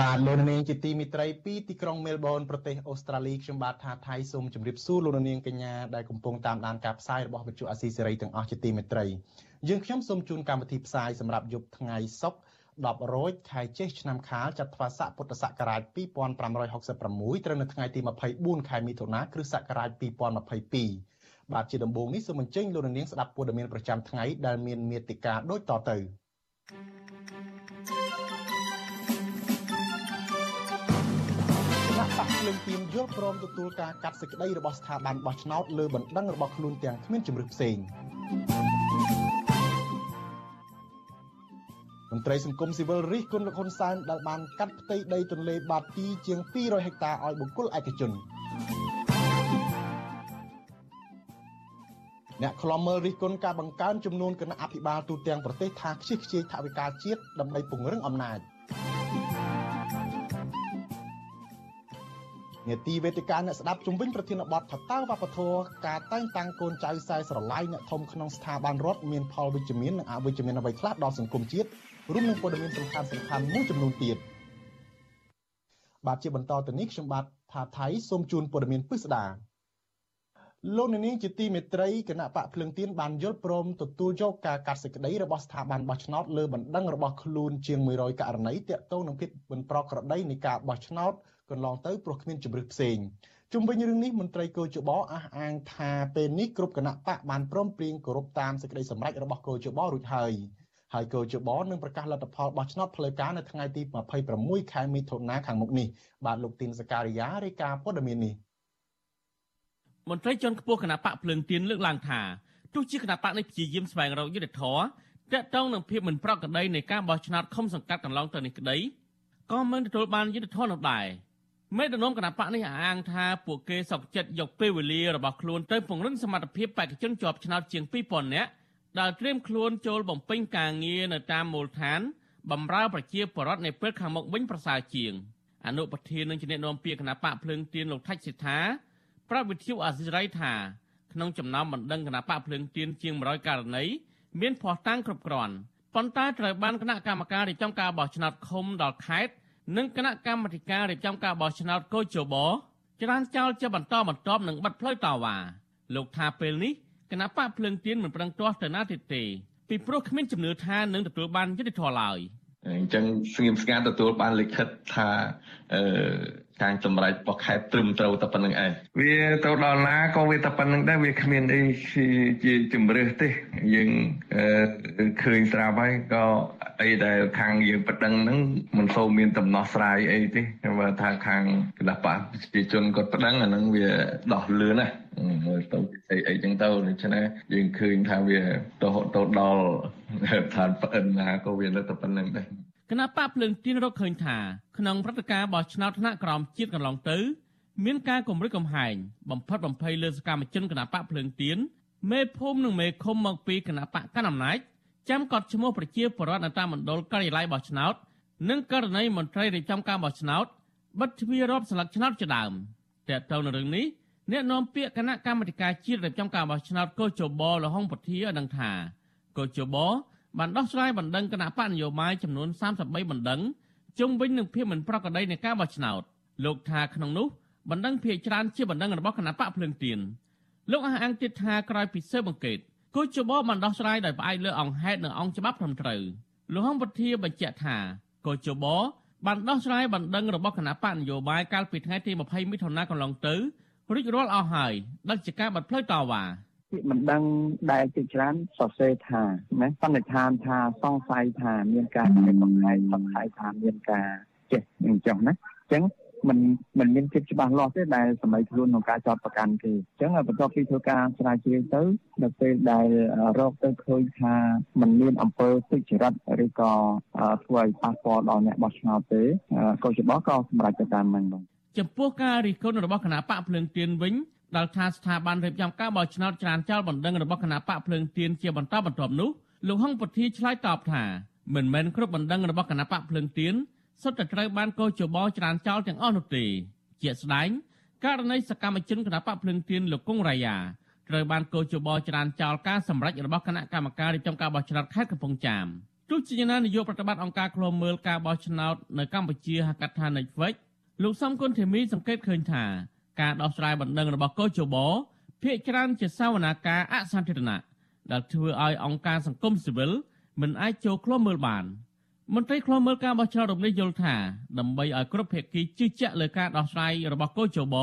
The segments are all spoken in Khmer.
បាទលោកនាងជាទីមិត្តរីពីទីក្រុងមែលប៊នប្រទេសអូស្ត្រាលីខ្ញុំបាទថាថៃសូមជម្រាបសួរលោកនាងកញ្ញាដែលកំពុងតាមដានការផ្សាយរបស់វិទ្យុអាស៊ីសេរីទាំងអស់ជាទីមិត្តរីយើងខ្ញុំសូមជូនកម្មវិធីផ្សាយសម្រាប់យប់ថ្ងៃសុក្រ10រោចខែចេសឆ្នាំខាលចត្វាស័កពុទ្ធសករាជ2566ត្រូវនៅថ្ងៃទី24ខែមិថុនាគ្រិស្តសករាជ2022បាទជាដំបូងនេះសូមអញ្ជើញលោកនាងស្ដាប់ព័ត៌មានប្រចាំថ្ងៃដែលមានមេតិការដូចតទៅគណៈ បកភ្លើងទៀនយល់ព្រមទទួលការកាត់សេចក្តីរបស់ស្ថាប័នបោះឆ្នោតលើបណ្ដឹងរបស់ខ្លួនទាំងគ្មានជំរឿនផ្សេងមន្ត្រីសង្គមស៊ីវិលរិះគន់លោកហ៊ុនសែនដែលបានកាត់ផ្ទៃដីទន្លេបាទីជាង200ហិកតាឲ្យបុគ្គលឯកជនអ្នកខ្លំមើលរិះគន់ការបង្កើនចំនួនគណៈអភិបាលទូទាំងប្រទេសថាខ្ជិះខ្ជាយថវិកាជាតិដើម្បីពង្រឹងអំណាច នេតិវេទិកាអ្នកស្ដាប់ជំវិញប្រធានបទថាតើវប្បធម៌ការតែងតាំងកូនចៅខ្សែស្រឡាយអ្នកធំក្នុងស្ថាប័នរដ្ឋមានផលវិជ្ជមាននិងអវិជ្ជមានអ្វីខ្លះដល់សង្គមជាតិរួមនឹងព័ត៌មានសំខាន់សំខាន់មួយចំនួនទៀតបាទជាបន្តទៅនេះខ្ញុំបាទថាថៃសូមជូនព័ត៌មានពិស្ដាលោកនាងជាទីមេត្រីគណៈបកភ្លឹងទៀនបានយល់ព្រមទទួលយកការកាត់សេចក្តីរបស់ស្ថាប័នបោះឆ្នោតលើបណ្ដឹងរបស់ខ្លួនជាង100ករណីទាក់ទងនឹងភាពមិនប្រក្រតីនៃការបោះឆ្នោត កន្លងទៅព្រោះគ្មានជំរឿនផ្សេងជុំវិញរឿងនេះមន្ត្រីគោជបអះអាងថាពេលនេះគ្រប់គណៈបកបានព្រមព្រៀងគោរពតាមសេចក្តីសម្រេចរបស់គោជបរួចហើយហើយគោជបនឹងប្រកាសលទ្ធផលបោះឆ្នោតផ្លូវការនៅថ្ងៃទី26ខែមិថុនាខាងមុខនេះបាទលោកទីនសការីយ៉ារាយការណ៍ព័ត៌មាននេះមន្ត្រីជាន់ខ្ពស់គណៈបកភ្លើងទៀនលើកឡើងថាទោះជាគណៈបកនេះព្យាយាមស្វែងរកយុត្តិធម៌តាក់ទងនឹងភាពមិនប្រក្រតីនៃការបោះឆ្នោតឃុំសង្កាត់កន្លងទៅនេះក្តីក៏មិនទទួលបានយុត្តិធម៌នោះដែរ មេដឹកនាំគណៈបកនេះអះអាងថាពួកគេសោកចិត្តយកពេលវេលារបស់ខ្លួនទៅពង្រឹងសមត្ថភាពបេក្ខជនជាប់ឆ្នោតជាង2000នាក់ដែលត្រៀមខ្លួនចូលបំពេញការងារនៅតាមមូលដ្ឋានបម្រើប្រជាពលរដ្ឋនៅពេលខាងមុខវិញប្រសើរជាងអនុប្រធាននឹងជាអ្នកនាំពាក្យគណៈបកភ្លើងទៀនលោកថាច់សិដ្ឋាប្រាប់វិទ្យុអាស៊ីសេរីថាក្នុងចំណោមបណ្ដឹងគណៈបកភ្លើងទៀនជាង100ករណីមានភ័ស្តុតាងគ្រប់គ្រាន់ប៉ុន្តែត្រូវបានគណៈកម្មការរៀបចំការបោះឆ្នោតឃុំដល់ខេត្ត និងគណៈកម្មាធិការរៀបចំការបោះឆ្នោតកោជបច្រានចោលជាបន្តបន្ទាប់នឹងបិទផ្លូវតវ៉ាលោកថាពេលនេះគណៈបកភ្លើងទៀនមិនប្រឹងទាស់ទៅណាទៀតទេពីព្រោះគ្មានជំនឿថានឹងទទួលបានយុត្តិធម៌ឡើយអញ្ចឹងស្ងៀមស្ងាត់ទទួលបានលិខិតថាអឺ ខាងចម្រេចរបស់ខេត្តត្រឹមត្រូវតែប៉ុណ្្នឹងឯងវាទៅដល់ណាក៏វាតែប៉ុណ្្នឹងដែរវាគ្មានអីជាជំរឿសទេយើងឃើញស្រាប់ហើយក៏អីដែលខាងយើងប៉ណ្ដឹងហ្នឹងមិនសូវមានដំណោះស្រាយអីទេបើថាខាងគណៈបកប្រជាជនគាត់ប៉ណ្ដឹងអាហ្នឹងវាដោះលឿនណាមើលទៅអីអីចឹងទៅដូច្នេះយើងឃើញថាវាទៅទៅដល់ឋានប្អិនណាក៏វានៅតែប៉ុណ្្នឹងដែរគ ណៈបកភ្លើងទៀនរកឃើញថាក្នុងព្រឹត្តិការណ៍បោះឆ្នោតថ្នាក់ក្រោមជាតិកន្លងទៅមានការគម្រិតកំហែងបំផិតបំភ័យលើសកម្មជនគណៈបកភ្លើងទៀនមេភូមិនិងមេឃុំមកពីគណៈបកកណ្ដាលអំណាចចាំកត់ឈ្មោះប្រជាពលរដ្ឋនៅតាមមណ្ឌលការិយាល័យបោះឆ្នោតនិងករណីមន្ត្រីរៀបចំការបោះឆ្នោតបិទទ្វាររាប់ស្លឹកឆ្នោតជាដើមតើទៅនឹងរឿងនេះអ្នកនាំពាក្យគណៈកម្មាធិការជាតិរៀបចំការបោះឆ្នោតកោជបលហុងពធាឲ្យដឹងថាកោជប បានដោះស្រាយបណ្ដឹងគណៈបកនយោបាយចំនួន33បណ្ដឹងជុំវិញនឹងភាពមិនប្រក្រតីនៃការបោះឆ្នោតលោកថាក្នុងនោះបណ្ដឹងភាគច្រើនជាបណ្ដឹងរបស់គណៈបកភ្លើងទៀនលោកអះអាងទៀតថាក្រោយពីស៊ើបអង្កេតគូចបបានដោះស្រាយដោយផ្អែកលើអង្គហេតុនិងអង្គច្បាប់ត្រឹមត្រូវលោកហងពធាបញ្ជាក់ថាគូចបបានដោះស្រាយបណ្ដឹងរបស់គណៈបកនយោបាយកាលពីថ្ងៃទី20មិថុនាកន្លងទៅរួចរាល់អស់ហើយដឹកជាការបាត់ផ្លូវតវ៉ា ពាក្យមិនដឹងដែលជាច្រើនសរសេរថាណាសន្និដ្ឋានថាសង្ស័យថាមានការកំហែងសង្ស័យថាមានការចេះអញ្ចឹងណាអញ្ចឹងมันมันមានភាពច្បាស់លាស់ទេដែលសម័យខ្លួនក្នុងការចោតប្រកាន់គេអញ្ចឹងបន្ទាប់ពីធ្វើការស្រាវជ្រាវទៅនៅពេលដែលរកទៅឃើញថាมันមានអំពើទុច្ចរិតឬក៏ធ្វើឲ្យប៉ះពាល់ដល់អ្នកបោះឆ្នោតទេកោជបក៏សម្រេចទៅតាមហ្នឹងបង ចំពោះការរិះគន់របស់គណៈបកភ្លើងទៀនវិញ ដល់ថាស្ថាប័នរៀបចំការបោះឆ្នោតច្រានចោលបណ្ដឹងរបស់គណៈបកភ្លើងទៀនជាបន្តបន្ទាប់នោះលោកហុងពធាឆ្លើយតបថាមិនមែនគ្រប់បណ្ដឹងរបស់គណៈបកភ្លើងទៀនសុទ្ធតែត្រូវបានកោជបច្រានចោលទាំងអស់នោះទេជាក់ស្ដែងករណីសកម្មជនគណៈបកភ្លើងទៀនលោកគង់រាយាត្រូវបានកោជបច្រានចោលការសម្រេចរបស់គណៈកម្មការរៀបចំការបោះឆ្នោតខេត្តកំពង់ចាមទោះជាយ៉ាងណានាយកប្រតិបត្តិអង្គការឃ្លាំមើលការបោះឆ្នោតនៅកម្ពុជាហៅកាត់ថា Netflix លោកសំគុណធីមីសង្កេតឃើញថា ការដោះស្រាយបណ្ដឹងរបស់កោជបភាកច្រើនជាសវនាការអសាធារណៈដែលធ្វើឲ្យអង្គការសង្គមស៊ីវិលមិនអាចចូលឃ្លាំមើលបានមន្ត្រីឃ្លាំមើលការបោះឆ្នោតរំនេះយល់ថាដើម្បីឲ្យគ្រប់ភាគីជឿជាក់លើការដោះស្រាយរបស់កោជប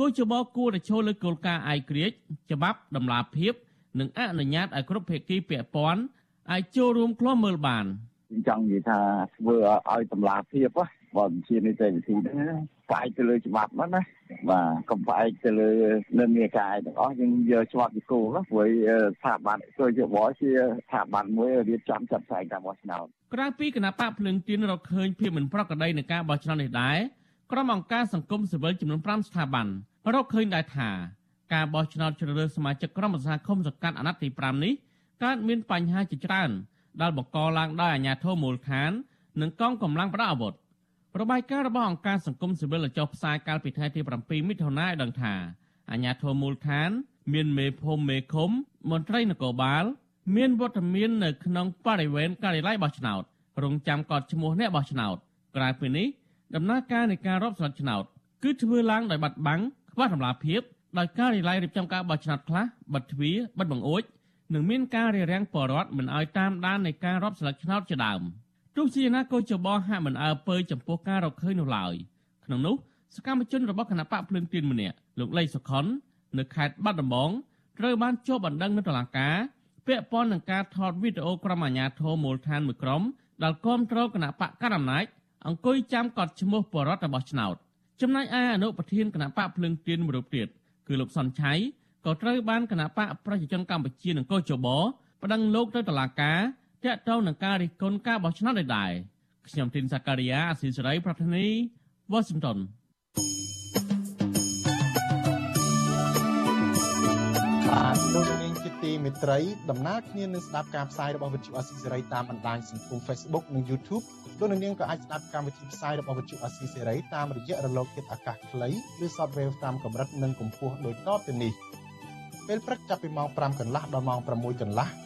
កោជបគួរតែចូលលើគោលការណ៍ឯករាជ្យច្បាប់ដំណាភាព និងអនុញ្ញាតឲ្យគ្រប់ភាគីពាក់ព័ន្ធអាចចូលរួមឃ្លាំមើលបានចង់និយាយថាធ្វើឲ្យតម្លាភាពបើជានីតិវិធីហ្នឹង ផ្អែកទៅលើច្បាប់ហ្នឹងណាបាទកុំផ្អែកទៅលើនិន្នាការទាំងអស់យើងយកច្បាប់ពីគោលណាព្រោះស្ថាប័នធ្វើជាបោះជាស្ថាប័នមួយរៀបចំចាត់ផ្សាយការបោះឆ្នោតក្រៅពីគណៈបកភ្លឹងទៀនរកឃើញភាពមិនប្រក្រតីនៃការបោះឆ្នោតនេះដែរក្រុមអង្គការសង្គមស៊ីវិលចំនួន5ស្ថាប័នរកឃើញដែរថាការបោះឆ្នោតជ្រើសរើសសមាជិកក្រុមប្រឹក្សាឃុំសង្កាត់អាណត្តិទី5នេះកើតមានបញ្ហាជាច្រើនដែលបង្កឡើងដោយអាជ្ញាធរមូលដ្ឋាននិងកងកម្លាំងប្រដាប់អាវុធ របាយការណ៍របស់អង្គការសង្គមស៊ីវិលចុះផ្សាយកាលពីថ្ងៃទី7មិថុនាឲ្យដឹងថាអាជ្ញាធរមូលដ្ឋាន មានមេភូមិមេឃុំមន្ត្រីនគរបាល មានវត្តមាននៅក្នុងបរិវេណការិយាល័យបោះឆ្នោតរងចាំកត់ឈ្មោះអ្នកបោះឆ្នោតក្រៅពីនេះដំណើរការនៃការរាប់ស្លឹកឆ្នោតគឺធ្វើឡើងដោយបាត់បង់ខ្វះតម្លាភាពដោយការិយាល័យរៀបចំការបោះឆ្នោតខ្លះបិទទ្វារបិទបង្អួចនិងមានការរារាំងបរដ្ឋមិនឲ្យតាមដាននៃការរាប់ស្លឹកឆ្នោតជាដើម ទោះជាណាកោចបហាក់មិនអើពើចំពោះការរកឃើញនោះឡើយក្នុងនោះសកម្មជនរបស់គណៈបកភ្លឹងទៀនម្នាក់លោកលីសុខុននៅខេត្តបាត់ដំបងត្រូវបានជាប់បណ្ដឹងនៅតុលាការពាក់ព័ន្ធនឹងការថតវីដេអូក្រុមអាជ្ញាធរមូលដ្ឋានមួយក្រុមដែលគាំទ្រគណៈបកកណ្ដាលអំណាចអង្គុយចាំកត់ឈ្មោះបរដ្ឋរបស់ឆ្នោតចំណែកឯអនុប្រធានគណៈបកភ្លឹងទៀនមួយរូបទៀតគឺលោកសុនឆៃក៏ត្រូវបានគណៈបកប្រជាជនកម្ពុជានិងកោចបប្តឹងលោកទៅតុលាការ តាក់ទងនឹងការរិះគន់ការបោះឆ្នោតនេះដែរខ្ញុំទីនសាការីយ៉ាអស៊ីសេរីប្រធានីវ៉ាស៊ីនតោនបាទលោកនាងជាទីមេត្រីដំណើរគ្នានឹងស្ដាប់ការផ្សាយរបស់វិទ្យុអស៊ីសេរីតាមបណ្ដាញសង្គម Facebook និង YouTube លោកនាងក៏អាចស្ដាប់កម្មវិធីផ្សាយរបស់វិទ្យុអស៊ីសេរីតាមរយៈរលកធាតុអាកាសខ្លីឬ Shortwave តាមកម្រិតនិងកម្ពស់ដូចតទៅនេះពេលព្រឹកចាប់ពីម៉ោង5កន្លះដល់ម៉ោង6កន្លះ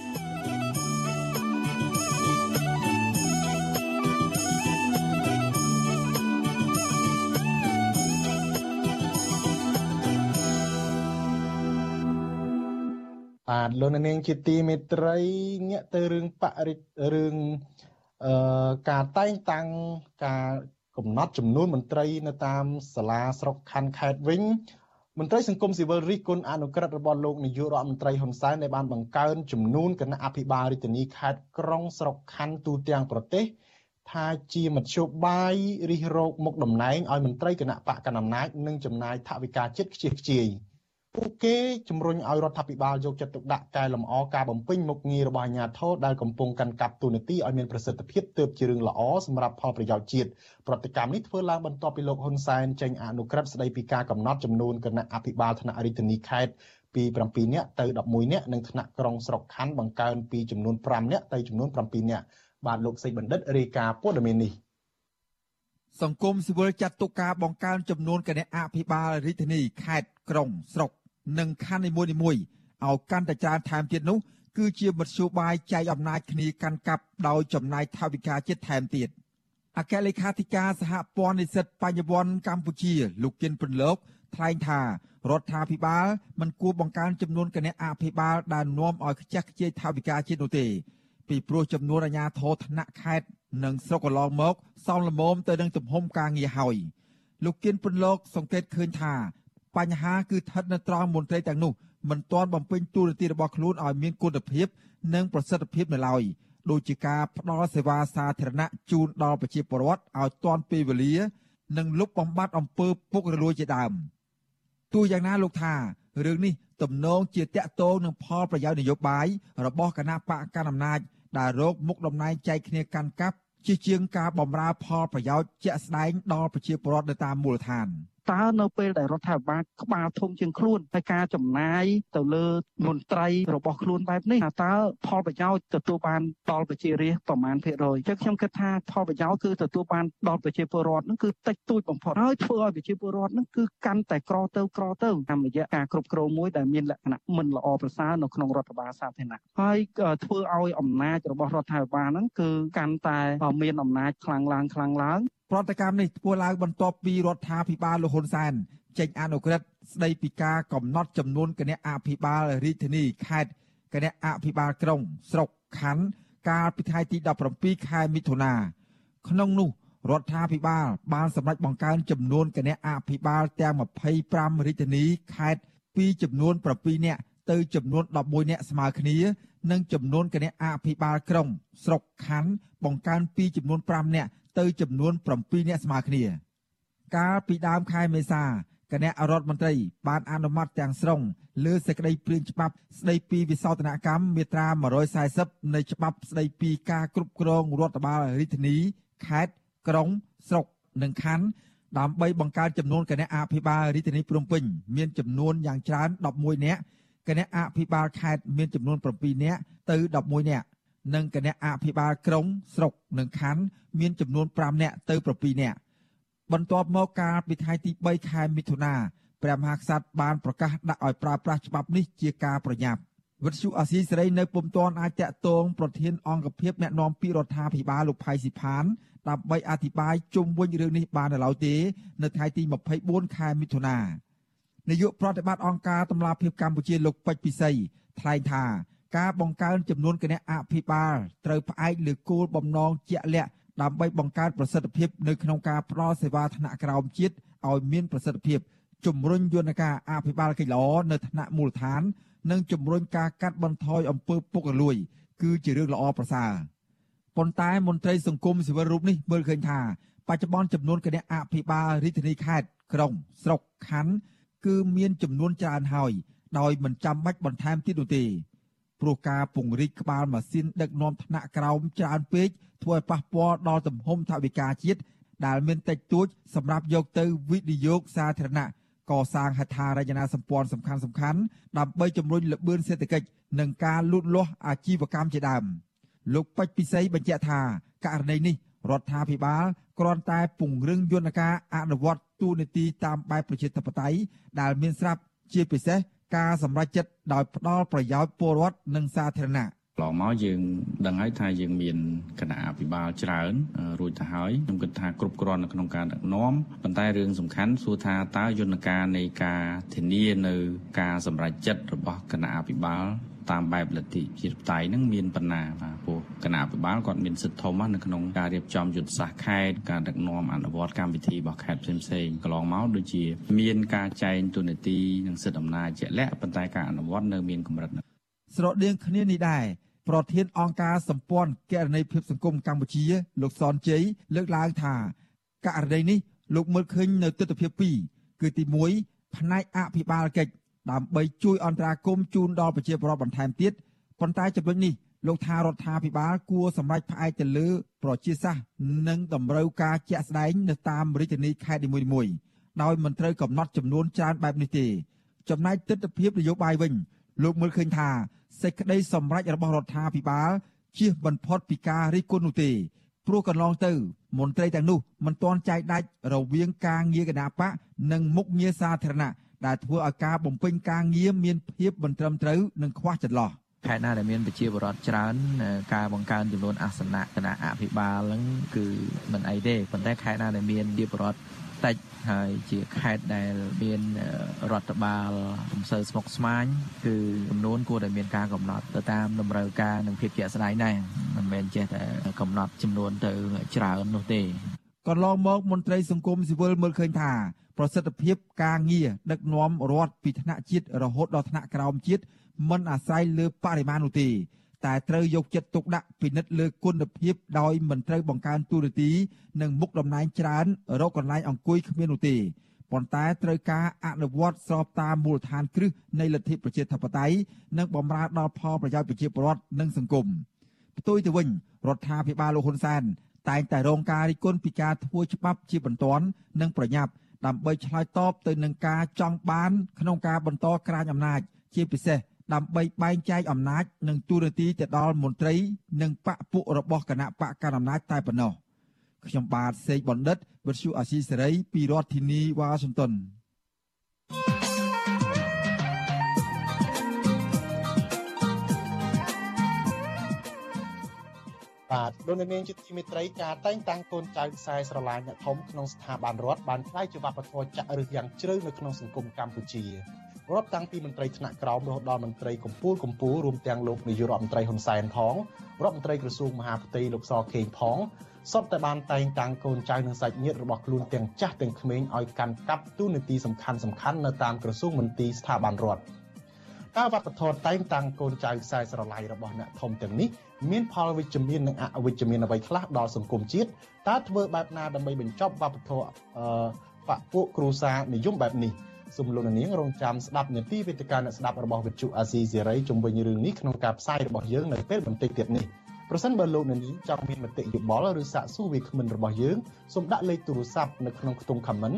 បាទលោកនាងជាទីមេត្រីងាកទៅរឿងបរិរឿងអឺការតែងតាំងការកំណត់ចំនួនមន្ត្រីនៅតាមសាលាស្រុកខណ្ឌខេត្តវិញមន្ត្រីសង្គមស៊ីវិលរិះគន់អនុក្រឹត្យរបស់លោកនាយករដ្ឋមន្ត្រីហ៊ុនសែនដែលបានបង្កើនចំនួនគណៈអភិបាលរាជធានីខេត្តក្រុងស្រុកខណ្ឌទូទាំងប្រទេសថាជាមធ្យោបាយរិះរោបមុខតំណែងឲ្យមន្ត្រីគណៈបកកណ្ដាលអំណាចនិងចំណាយថវិកាចិត្តខ្ជិះខ្ជាយ។ ពួកគេជំរុញឲ្យរដ្ឋាភិបាលយកចិត្តទុកដាក់កែលម្អការបំពេញមុខងាររបស់អាជ្ញាធរដែលកំពុងកាន់កាប់ទូនាទីឲ្យមានប្រសិទ្ធភាពទើបជារឿងល្អសម្រាប់ផលប្រយោជន៍ជាតិប្រតិកម្មនេះធ្វើឡើងបន្ទាប់ពីលោកហ៊ុនសែនចេញអនុក្រឹត្យស្តីពីការកំណត់ចំនួនគណៈអភិបាលថ្នាក់រាជធានីខេត្តពី7នាក់ទៅ11នាក់និងថ្នាក់ក្រុងស្រុកខណ្ឌបង្កើនពីចំនួន5នាក់ទៅចំនួន7នាក់បាទលោកសេចបណ្ឌិតរាយការណ៍ព័ត៌មាននេះសង្គមស៊ីវិលចាត់ទុកការបង្កើនចំនួនគណៈអភិបាលរាជធានីខេត្តក្រុងស្រុក និងខណ្ឌនីមួយៗឲ្យកាន់តែច្រើនថែមទៀតនោះគឺជាមធ្យោបាយចែកអំណាចគ្នាកាន់កាប់ដោយចំណាយថវិកាជាតិថែមទៀតអគ្គលេខាធិការសហព័ន្ធនិស្សិតបញ្ញវន្តកម្ពុជា លោកគិនពន្លកថ្លែងថារដ្ឋាភិបាលមិនគួរបង្កើនចំនួនគណៈអភិបាលដែលនាំឲ្យខ្ជះខ្ជាយថវិកាជាតិនោះទេ ពីព្រោះចំនួនអាជ្ញាធរថ្នាក់ខេត្តនិងស្រុកកន្លងមកសមល្មមទៅនឹងទំហំការងារហើយលោកគៀនពន្លកសង្កេតឃើញថា បញ្ហាគឺស្ថិតនៅត្រង់មន្ត្រីទាំងនោះមិនទាន់បំពេញតួនាទីរបស់ខ្លួនឲ្យមានគុណភាព និងប្រសិទ្ធភាពនៅឡើយដូចជាការផ្ដល់សេវាសាធារណៈជូនដល់ប្រជាពលរដ្ឋឲ្យទាន់ពេលវេលា និងលុបបំបាត់អំពើពុករលួយជាដើមទោះយ៉ាងណាលោកថារឿងនេះទំនងជាតាក់ទងនឹងផលប្រយោជន៍នយោបាយរបស់គណៈបកកណ្ដាលអំណាចដែលរកមុខតំណែងចែកគ្នាកាន់កាប់ជាជាងការបម្រើផលប្រយោជន៍ជាក់ស្ដែងដល់ប្រជាពលរដ្ឋនៅតាមមូលដ្ឋាន។ តើនៅពេលដែលរដ្ឋាភិបាលក្បាលធំជាងខ្លួនហើយការចំណាយទៅលើមន្ត្រីរបស់ខ្លួនបែបនេះតើផលប្រយោជន៍ទទួលបានដល់ប្រជារាស្ត្រប្រមាណភាគរយចឹងខ្ញុំគិតថាផលប្រយោជន៍គឺទទួលបានដល់ប្រជាពលរដ្ឋនឹងគឺតិចតួចបំផុតហើយធ្វើឲ្យប្រជាពលរដ្ឋនឹងគឺកាន់តែក្រទៅក្រទៅតាមរយៈការគ្រប់គ្រងមួយដែលមានលក្ខណៈមិនល្អប្រសើរនៅក្នុងរដ្ឋបាលសាធារណៈហើយធ្វើឲ្យអំណាចរបស់រដ្ឋាភិបាលហ្នឹងគឺកាន់តែមានអំណាចខ្លាំងឡើងខ្លាំងឡើង ប្រតិកម្មនេះធ្វើឡើងបន្ទាប់ពីរដ្ឋាភិបាលលហ៊ុនសែនចេញអនុក្រឹត្យស្ដីពីការកំណត់ចំនួនគណៈអភិបាលរាជធានីខេត្តគណៈអភិបាលក្រុង ស្រុកខណ្ឌកាលពីថ្ងៃទី17ខែមិថុនាក្នុងនោះរដ្ឋាភិបាលបានសម្រេចបង្កើនចំនួនគណៈអភិបាលទាំង25រាជធានីខេត្តពីចំនួន7នាក់ទៅចំនួន11នាក់ស្មើគ្នា និងចំនួនគណៈអភិបាលក្រុង ស្រុកខណ្ឌបង្កើនពីចំនួន5នាក់ទៅចំនួន7នាក់ស្មើគ្នា កាលពីដើមខែមេសាគណៈរដ្ឋមន្ត្រីបានអនុម័តទាំងស្រុងលើសេចក្តីព្រាងច្បាប់ស្តីពីវិសោធនកម្មមាត្រា140នៃច្បាប់ស្តីពីការគ្រប់គ្រងរដ្ឋបាលរាជធានីខេត្តក្រុង ស្រុកនិងខណ្ឌដើម្បីបង្កើតចំនួនគណៈអភិបាលរាជធានីភ្នំពេញមានចំនួនយ៉ាងច្រើន11នាក់ គណៈអភិបាលខេត្តមានចំនួន7នាក់ទៅ11នាក់និងគណៈអភិបាលក្រុងស្រុកនិងខណ្ឌមានចំនួន5នាក់ទៅ7នាក់បន្ទាប់មកកាលពីថ្ងៃទី3ខែមិថុនាព្រះមហាក្សត្របានប្រកាសដាក់ឲ្យប្រើប្រាស់ច្បាប់នេះជាការប្រញាប់វិទ្យុអាស៊ីសេរីនៅពុំទាន់អាចតាក់ទងប្រធានអង្គភិបអ្នកណែនាំពីរដ្ឋាភិបាលលោកផៃស៊ីផានដើម្បីអធិប្បាយជុំវិញរឿងនេះបាននៅឡើយទេ នៅថ្ងៃទី24ខែមិថុនា នាយកប្រតិបត្តិអង្គការតម្លាភាពកម្ពុជាលោកពេជ្រពិសីថ្លែងថាការបង្កើនចំនួនគណៈអភិបាលត្រូវផ្អែកលើគោលបំណងជាក់លាក់ដើម្បីបង្កើតប្រសិទ្ធភាពនៅក្នុងការផ្តល់សេវាថ្នាក់ក្រោមជាតិឲ្យមានប្រសិទ្ធភាពជំរុញយន្តការអភិបាលកិច្ចល្អនៅថ្នាក់មូលដ្ឋាន និងជំរុញការកាត់បន្ថយអំពើពុករលួយ គឺជារឿងល្អប្រសើរប៉ុន្តែមន្ត្រីសង្គមស៊ីវិលរូបនេះមើលឃើញថា បច្ចុប្បន្នចំនួនគណៈអភិបាលរាជធានីខេត្តក្រុងស្រុកខណ្ឌ គឺមានចំនួនច្រើនហើយ ដោយមិនចាំបាច់បន្ថែមទៀតនោះទេព្រោះការពង្រីកក្បាលម៉ាស៊ីនដឹកនាំថ្នាក់ក្រោមច្រើនពេកធ្វើឲ្យប៉ះពាល់ដល់ទំហំថវិកាជាតិដែលមានតិចតួចសម្រាប់យកទៅវិនិយោគសាធារណៈកសាងហេដ្ឋារចនាសម្ព័ន្ធសំខាន់សំខាន់ដើម្បីជំរុញល្បឿនសេដ្ឋកិច្ចនិងការលូតលាស់អាជីវកម្មជាដើមលោកពេជ្រពិសីបញ្ជាក់ថាករណីនេះរដ្ឋាភិបាលគ្រាន់តែពង្រឹងយន្តការអនុវត្ត ទូនីតិតាមបែបប្រជាធិបតេយ្យដែលមានស្រាប់ជាពិសេសការសម្រេចចិត្តដោយផ្ដល់ប្រយោជន៍ពលរដ្ឋនិងសាធារណៈកន្លងមកយើងដឹងហើយថាយើងមានគណៈអភិបាលច្រើនរួចទៅហើយខ្ញុំគិតថាគ្រប់គ្រាន់នៅក្នុងការដឹកនាំប៉ុន្តែរឿងសំខាន់សួរថាតើយន្តការនៃការធានានៅការសម្រេចចិត្តរបស់គណៈអភិបាល តាមបែបលទ្ធិជាតិបតៃហ្នឹងមានបណ្ណាបាទព្រោះគណៈអភិបាលគាត់មានសិទ្ធិធំនៅក្នុងការរៀបចំយុទ្ធសាស្ត្រខេត្តការដឹកនាំអនុវត្តកម្មវិធីរបស់ខេត្តផ្សេងៗកន្លងមកដូចជា មានការចែងទូនាទីនិងសិទ្ធិអំណាចជាក់លាក់ប៉ុន្តែការអនុវត្តនៅមានកម្រិតស្រដៀងគ្នានេះដែរប្រធានអង្គការសម្ព័ន្ធគណនេយ្យភាពសង្គមកម្ពុជា លោកសនជ័យលើកឡើងថាករណីនេះលោកមើលឃើញនៅទស្សនវិជ្ជា2គឺទី1ផ្នែកអភិបាលកិច្ច ដើម្បីជួយអន្តរាគមន៍ជូនដល់ប្រជាពលរដ្ឋបន្ថែមទៀតប៉ុន្តែចំណុចនេះលោកថារដ្ឋាភិបាលគួរសម្រេចផ្អែកទៅលើប្រជាសាស្ត្រនិងតម្រូវការជាក់ស្ដែងនៅតាមរាជធានីខេត្តនីមួយៗដោយមិនត្រូវកំណត់ចំនួនច្រើនបែបនេះទេចំណែកទស្សនវិជ្ជានយោបាយវិញលោកមើលឃើញថាសេចក្តីសម្រេចរបស់រដ្ឋាភិបាលជៀសបំផុតពីការរិះគន់នោះទេព្រោះកន្លងទៅមន្ត្រីទាំងនោះមិនទាន់ចែកដាច់រវាងការងារគណៈបកនិងមុខងារសាធារណៈ ដែលធ្វើឲ្យការបំពេញការងារមានភាពមិនត្រឹមត្រូវនិងខ្វះចន្លោះខេត្តណាដែលមានប្រជាពលរដ្ឋច្រើនការបង្កើនចំនួនអាសនៈគណៈអភិបាលហ្នឹងគឺមិនអីទេប៉ុន្តែខេត្តណាដែលមានប្រជាពលរដ្ឋតិចហើយជាខេត្តដែលមានរដ្ឋបាលមិនសូវស្មុគស្មាញគឺចំនួនគួរតែមានការកំណត់ទៅតាមតម្រូវការនិងភាពជាក់ស្ដែងដែរមិនមែនចេះតែកំណត់ចំនួនទៅច្រើននោះទេ កន្លងមកមន្ត្រីសង្គមស៊ីវិលមើលឃើញថាប្រសិទ្ធភាពការងារដឹកនាំរដ្ឋពីថ្នាក់ជាតិរហូតដល់ថ្នាក់ក្រោមជាតិមិនអាស្រ័យលើបរិមាណនោះទេតែត្រូវយកចិត្តទុកដាក់ពិនិត្យលើគុណភាពដោយមិនត្រូវបង្កើនទូរទីនិងមុខតំណែងច្រើនរកកន្លែងអង្គុយគ្មាននោះទេប៉ុន្តែត្រូវការអនុវត្តស្របតាមមូលដ្ឋានគ្រឹះនៃលទ្ធិប្រជាធិបតេយ្យនិងបម្រើដល់ផលប្រយោជន៍ប្រជាពលរដ្ឋនិងសង្គមផ្ទុយទៅវិញរដ្ឋាភិបាលលោកហ៊ុនសែន តែងតែរងការរិះគន់ពីការធ្វើច្បាប់ជាបន្ទាន់និងប្រញាប់ដើម្បីឆ្លើយតបទៅនឹងការចង់បាន ក្នុងការបន្តក្រាញអំណាច ជាពិសេសដើម្បីបែងចែកអំណាច និងទូរទីទៅដល់មន្ត្រី និងបកពួករបស់គណៈបកកណ្ដាលអំណាចតែប៉ុណ្ណោះខ្ញុំបាទសេកបណ្ឌិតវិទ្យុអាស៊ីសេរីពីរដ្ឋធានីវ៉ាស៊ីនតោន បាទលោកនាងជាទីមេត្រីការតែងតាំងកូនចៅខ្សែស្រឡាយអ្នកធំក្នុងស្ថាប័នរដ្ឋបានក្លាយជាវប្បធម៌ចាក់ឫសយ៉ាងជ្រៅនៅក្នុងសង្គមកម្ពុជារាប់តាំងពីមន្ត្រីថ្នាក់ក្រោមរហូតដល់មន្ត្រីកម្ពូលកម្ពូលរួមទាំងលោកនាយករដ្ឋមន្ត្រីហ៊ុនសែនផងរដ្ឋមន្ត្រីក្រសួងមហាផ្ទៃលោកសខេងផងសុទ្ធតែបានតែងតាំងកូនចៅនិងសាច់ញាតិរបស់ខ្លួនទាំងចាស់ទាំងក្មេងឲ្យកាន់កាប់ទូនាទីសំខាន់សំខាន់នៅតាមក្រសួងមន្ទីរស្ថាប័នរដ្ឋការវប្បធម៌តែងតាំងកូនចៅខ្សែស្រឡាយរបស់អ្នកធំទាំងនេះ មានផលវិជ្ជមាននិងអវិជ្ជមានអ្វីខ្លះដល់សង្គមជាតិតើធ្វើបែបណាដើម្បីបញ្ចប់វប្បធម៌អឺបពពួកគ្រូសានិយមបែបនេះសូមលោកនាងរងចាំស្ដាប់នាទីវេទិកាអ្នកស្ដាប់របស់វិទ្យុអាស៊ីសេរីជុំវិញរឿងនេះក្នុងការផ្សាយរបស់យើងនៅពេលបន្តិចទៀតនេះប្រសិនបើលោកនាងចង់មានមតិយោបល់ឬសាកសួរវាគ្មិនរបស់យើងសូមដាក់លេខទូរស័ព្ទនៅក្នុងខ្ទង់ comment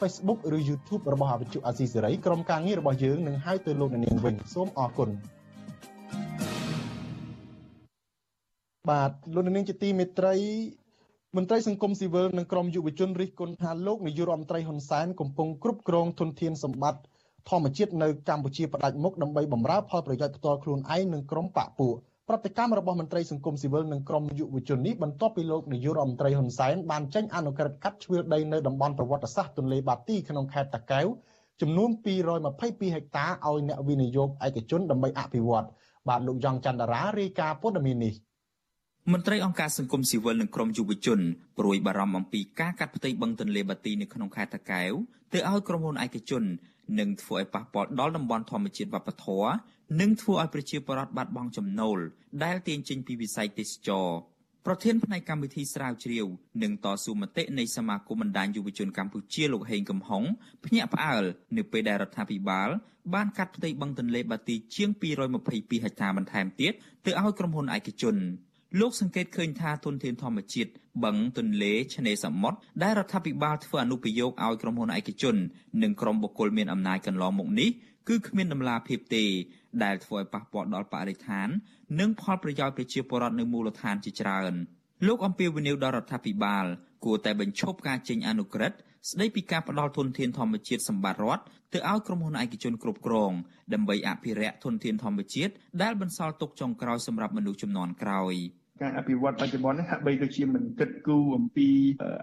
Facebook ឬ YouTube របស់វិទ្យុអាស៊ីសេរីក្រុមការងាររបស់យើងនឹងហៅទៅលោកនាងវិញសូមអរគុណ បាទលោកនាងជាទីមេត្រីមន្ត្រីសង្គមស៊ីវិលនិងក្រមយុវជនរិះគន់ថាលោកនាយករដ្ឋមន្ត្រីហ៊ុនសែនកំពុងគ្រប់គ្រងធនធានសម្បត្តិធម្មជាតិនៅកម្ពុជាផ្ដាច់មុខដើម្បីបម្រើផលប្រយោជន៍ផ្ទាល់ខ្លួនឯងនិងក្រុមបកពួកប្រតិកម្មរបស់មន្ត្រីសង្គមស៊ីវិលនិងក្រមយុវជននេះបន្ទាប់ពីលោកនាយករដ្ឋមន្ត្រីហ៊ុនសែនបានចេញអនុក្រឹត្យកាត់ជ្រឿដីនៅតំបន់ប្រវត្តិសាស្ត្រទន្លេបាទីក្នុងខេត្តតាកែវចំនួន222ហិកតាឲ្យអ្នកវិនិយោគឯកជនដើម្បីអភិវឌ្ឍបាទលោកយ៉ងច័ន្ទរារាយការណ៍ព័ត៌មាននេះ មន្ត្រីអង្គការសង្គមស៊ីវិលនិងក្រមយុវជនព្រួយបារម្ភអំពីការកាត់ផ្ទៃបឹងទន្លេបាទីនៅក្នុងខេត្តតាកែវទៅឲ្យក្រុមហ៊ុនឯកជននិងធ្វើឲ្យប៉ះពាល់ដល់តំបន់ធម្មជាតិវប្បធម៌និងធ្វើឲ្យប្រជាពលរដ្ឋបាត់បង់ចំណូលដែលទាញចេញពីវិស័យទេសចរប្រធានផ្នែកកម្មវិធីស្រាវជ្រាវនិងតស៊ូមតិនៃសមាគមបណ្ដាញយុវជនកម្ពុជាលោកហេងកំហុងភ្ញាក់ផ្អើលនៅពេលដែលរដ្ឋាភិបាលបានកាត់ផ្ទៃបឹងទន្លេបាទីជាង222ហិកតាបន្ថែមទៀតទៅឲ្យក្រុមហ៊ុនឯកជន លោកសង្កេតឃើញថាទុនធានធម្មជាតិបឹងទន្លេឆ្នេរសមុទ្រដែលរដ្ឋាភិបាលធ្វើអនុប្រយោគឲ្យក្រុមហ៊ុនឯកជន និងក្រុមបុគ្គលមានអំណាចកន្លងមកនេះគឺគ្មានដំណាភាពទេដែលធ្វើឲ្យប៉ះពាល់ដល់បរិស្ថាន និងផលប្រយោជន៍ប្រជាពលរដ្ឋនៅមូលដ្ឋានជាច្រើនលោកអំពីវនីវដល់រដ្ឋាភិបាល គួរតែបញ្ឈប់ការចេញអនុក្រឹត្យស្ដីពីការផ្ដល់ធនធានធម្មជាតិសម្បត្តិរដ្ឋទៅឲ្យក្រុមហ៊ុនឯកជនគ្រប់គ្រងដើម្បីអភិរក្សធនធានធម្មជាតិដែលបន្សល់ទុកចុងក្រោយសម្រាប់មនុស្សជំនាន់ក្រោយ។ ការអភិវឌ្ឍបច្ចុប្បន្ននេះហាក់បីដូចជាមិនគិតគូរអំពី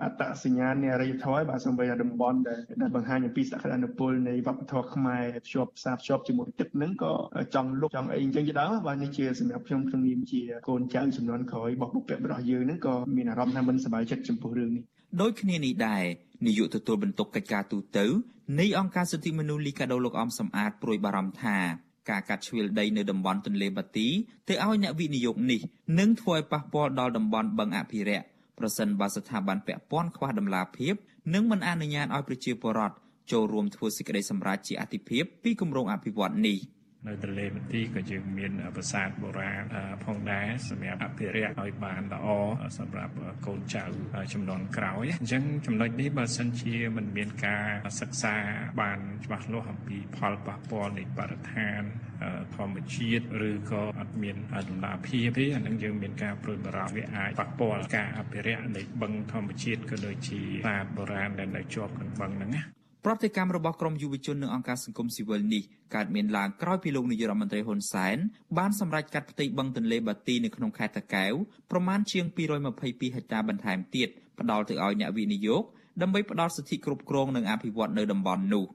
អត្តសញ្ញាណនៃអរិយធម៌បាទសូម្បីតែតំបន់ដែលបង្ហាញអំពីសក្តានុពលនៃវប្បធម៌ខ្មែរភ្ជាប់ផ្សារភ្ជាប់ជាមួយទឹកហ្នឹងក៏ចង់លុបចង់អីអញ្ចឹងជាដើមបាទនេះជាសម្រាប់ខ្ញុំក្នុងនាមជាកូនចៅចំនួនក្រោយរបស់បុព្វបុរសយើងហ្នឹងក៏មានអារម្មណ៍ថាមិនសប្បាយចិត្តចំពោះរឿងនេះដូចគ្នានេះដែរនាយកទទួលបន្ទុកកិច្ចការទូតទៅនៃអង្គការសិទ្ធិមនុស្សលីកាដូលោកអំសំអាតព្រួយបារម្ភថា ការកាត់ជ្រឿលដីនៅតំបន់ទន្លេបាទីទៅឲ្យអ្នកវិនិយោគនេះនឹងធ្វើឲ្យប៉ះពាល់ដល់តំបន់បឹងអភិរក្សប្រសិនបើស្ថាប័នពាក់ព័ន្ធខ្វះដំណាភាពនិងមិនអនុញ្ញាតឲ្យប្រជាពលរដ្ឋចូលរួមធ្វើសេចក្តីសម្រេចជាអតិភិបពីគម្រោងអភិវឌ្ឍន៍នេះ។ នៅទន្លេបន្ទាយក៏យើងមានប្រាសាទបុរាណផងដែរសម្រាប់អភិរក្សឲ្យបានល្អសម្រាប់កូនចៅចំនួនក្រោយអញ្ចឹងចំណុចនេះបើសិនជាមិនមានការសិក្សាបានច្បាស់លាស់អំពីផលប៉ះពាល់នៃបរិស្ថានធម្មជាតិឬក៏អត់មានដំណាភាពទេអានឹងយើងមានការព្រួយបារម្ភវាអាចប៉ះពាល់ការអភិរក្សនៃបឹងធម្មជាតិក៏ដូចជាប្រាសាទបុរាណដែលនៅជាប់នឹងបឹងហ្នឹងណា ប្រតិកម្មរបស់ក្រមយុវជននិងអង្គការសង្គមស៊ីវិលនេះកើតមានឡើងក្រោយពីលោកនាយរដ្ឋមន្ត្រីហ៊ុនសែនបានសម្រេចកាត់ផ្ទៃបឹងទន្លេបាទីនៅក្នុងខេត្តតាកែវប្រមាណជាង222ហិកតាបន្ថែមទៀតផ្ដល់ទៅឲ្យអ្នកវិនិយោគដើម្បីផ្ដល់សិទ្ធិគ្រប់គ្រងនិងអភិវឌ្ឍនៅតំបន់នោះ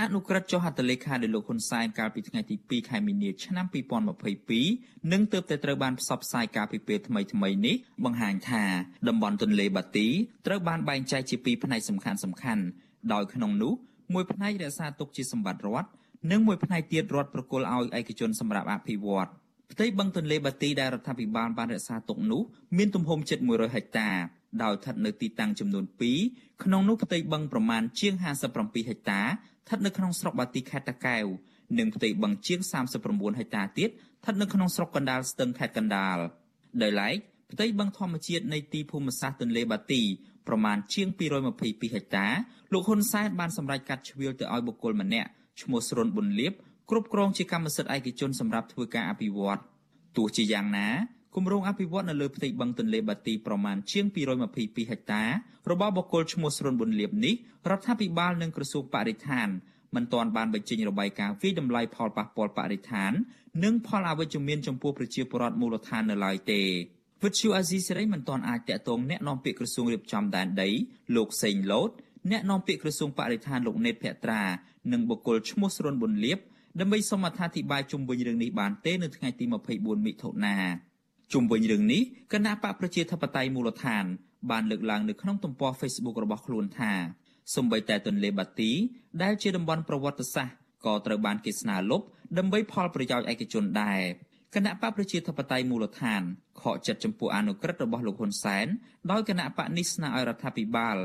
អនុក្រឹត្យចុះហត្ថលេខាដោយលោកហ៊ុនសែនកាលពីថ្ងៃទី2ខែមីនាឆ្នាំ2022និងទើបតែត្រូវបានផ្សព្វផ្សាយកាលពីពេលថ្មីៗនេះបង្ហាញថាតំបន់ទន្លេបាទីត្រូវបានបែងចែកជាពីរផ្នែកសំខាន់សំខាន់ ដោយក្នុងនោះមួយផ្នែករក្សាទុកជាសម្បត្តិរដ្ឋនិងមួយផ្នែកទៀតរដ្ឋប្រគល់ឲ្យឯកជនសម្រាប់អភិវឌ្ឍផ្ទៃបឹងទន្លេបាទីដែលរដ្ឋាភិបាលបានរក្សាទុកនោះមានទំហំជិត100ហិកតាដោយស្ថិតនៅទីតាំងចំនួន2ក្នុងនោះផ្ទៃបឹងប្រមាណជាង57ហិកតាស្ថិតនៅក្នុងស្រុកបាទីខេត្តតាកែវនិងផ្ទៃបឹងជាង39ហិកតាទៀតស្ថិតនៅក្នុងស្រុកកណ្ដាលស្ទឹងខេត្តកណ្ដាលដោយឡែកផ្ទៃបឹងធម្មជាតិនៃទីភូមិសាស្ត្រទន្លេបាទី ប្រមាណជាង222ហិកតាលោកហ៊ុនសែនបានសម្រេចកាត់ជ្រៀលទៅឲ្យបុគ្គលម្នាក់ឈ្មោះស្រុនប៊ុនលៀបគ្រប់គ្រងជាកម្មសិទ្ធិឯកជនសម្រាប់ធ្វើការអភិវឌ្ឍទោះជាយ៉ាងណាគម្រោងអភិវឌ្ឍនៅលើផ្ទៃបឹងទន្លេបាទីប្រមាណជាង222ហិកតារបស់បុគ្គលឈ្មោះស្រុនប៊ុនលៀបនេះរដ្ឋាភិបាលនិងក្រសួងបរិស្ថានមិនទាន់បានបញ្ចេញរបាយការណ៍វិតម្លៃផលប៉ះពាល់បរិស្ថាន និងផលអវិជ្ជមានចំពោះប្រជាពលរដ្ឋមូលដ្ឋាននៅឡើយទេ វិទ្យុអាស៊ីសេរីមិនទាន់អាចតាក់ទងអ្នកនាំពាក្យក្រសួងរៀបចំដែនដីលោកសេងលូតអ្នកនាំពាក្យក្រសួងបរិស្ថានលោកណេតភត្រានិងបុគ្គលឈ្មោះស្រុនប៊ុនលៀបដើម្បីសូមអត្ថាធិប្បាយជុំវិញរឿងនេះបានទេនៅថ្ងៃទី24មិថុនាជុំវិញរឿងនេះគណៈបកប្រជាធិបតេយ្យមូលដ្ឋាន បានលើកឡើងនៅក្នុងទំព័រ Facebook របស់ខ្លួនថាសម្បីតែទន្លេបាទីដែលជាតំបន់ប្រវត្តិសាស្ត្រក៏ត្រូវបានគេស្នើលុបដើម្បីផលប្រយោជន៍ឯកជនដែរ គណៈបកប្រជាធិបតេយ្យមូលដ្ឋានខកចិត្តចំពោះអនុក្រឹត្យរបស់លោកហ៊ុនសែនដោយគណៈបកនេះស្នើឲ្យរដ្ឋាភិបាល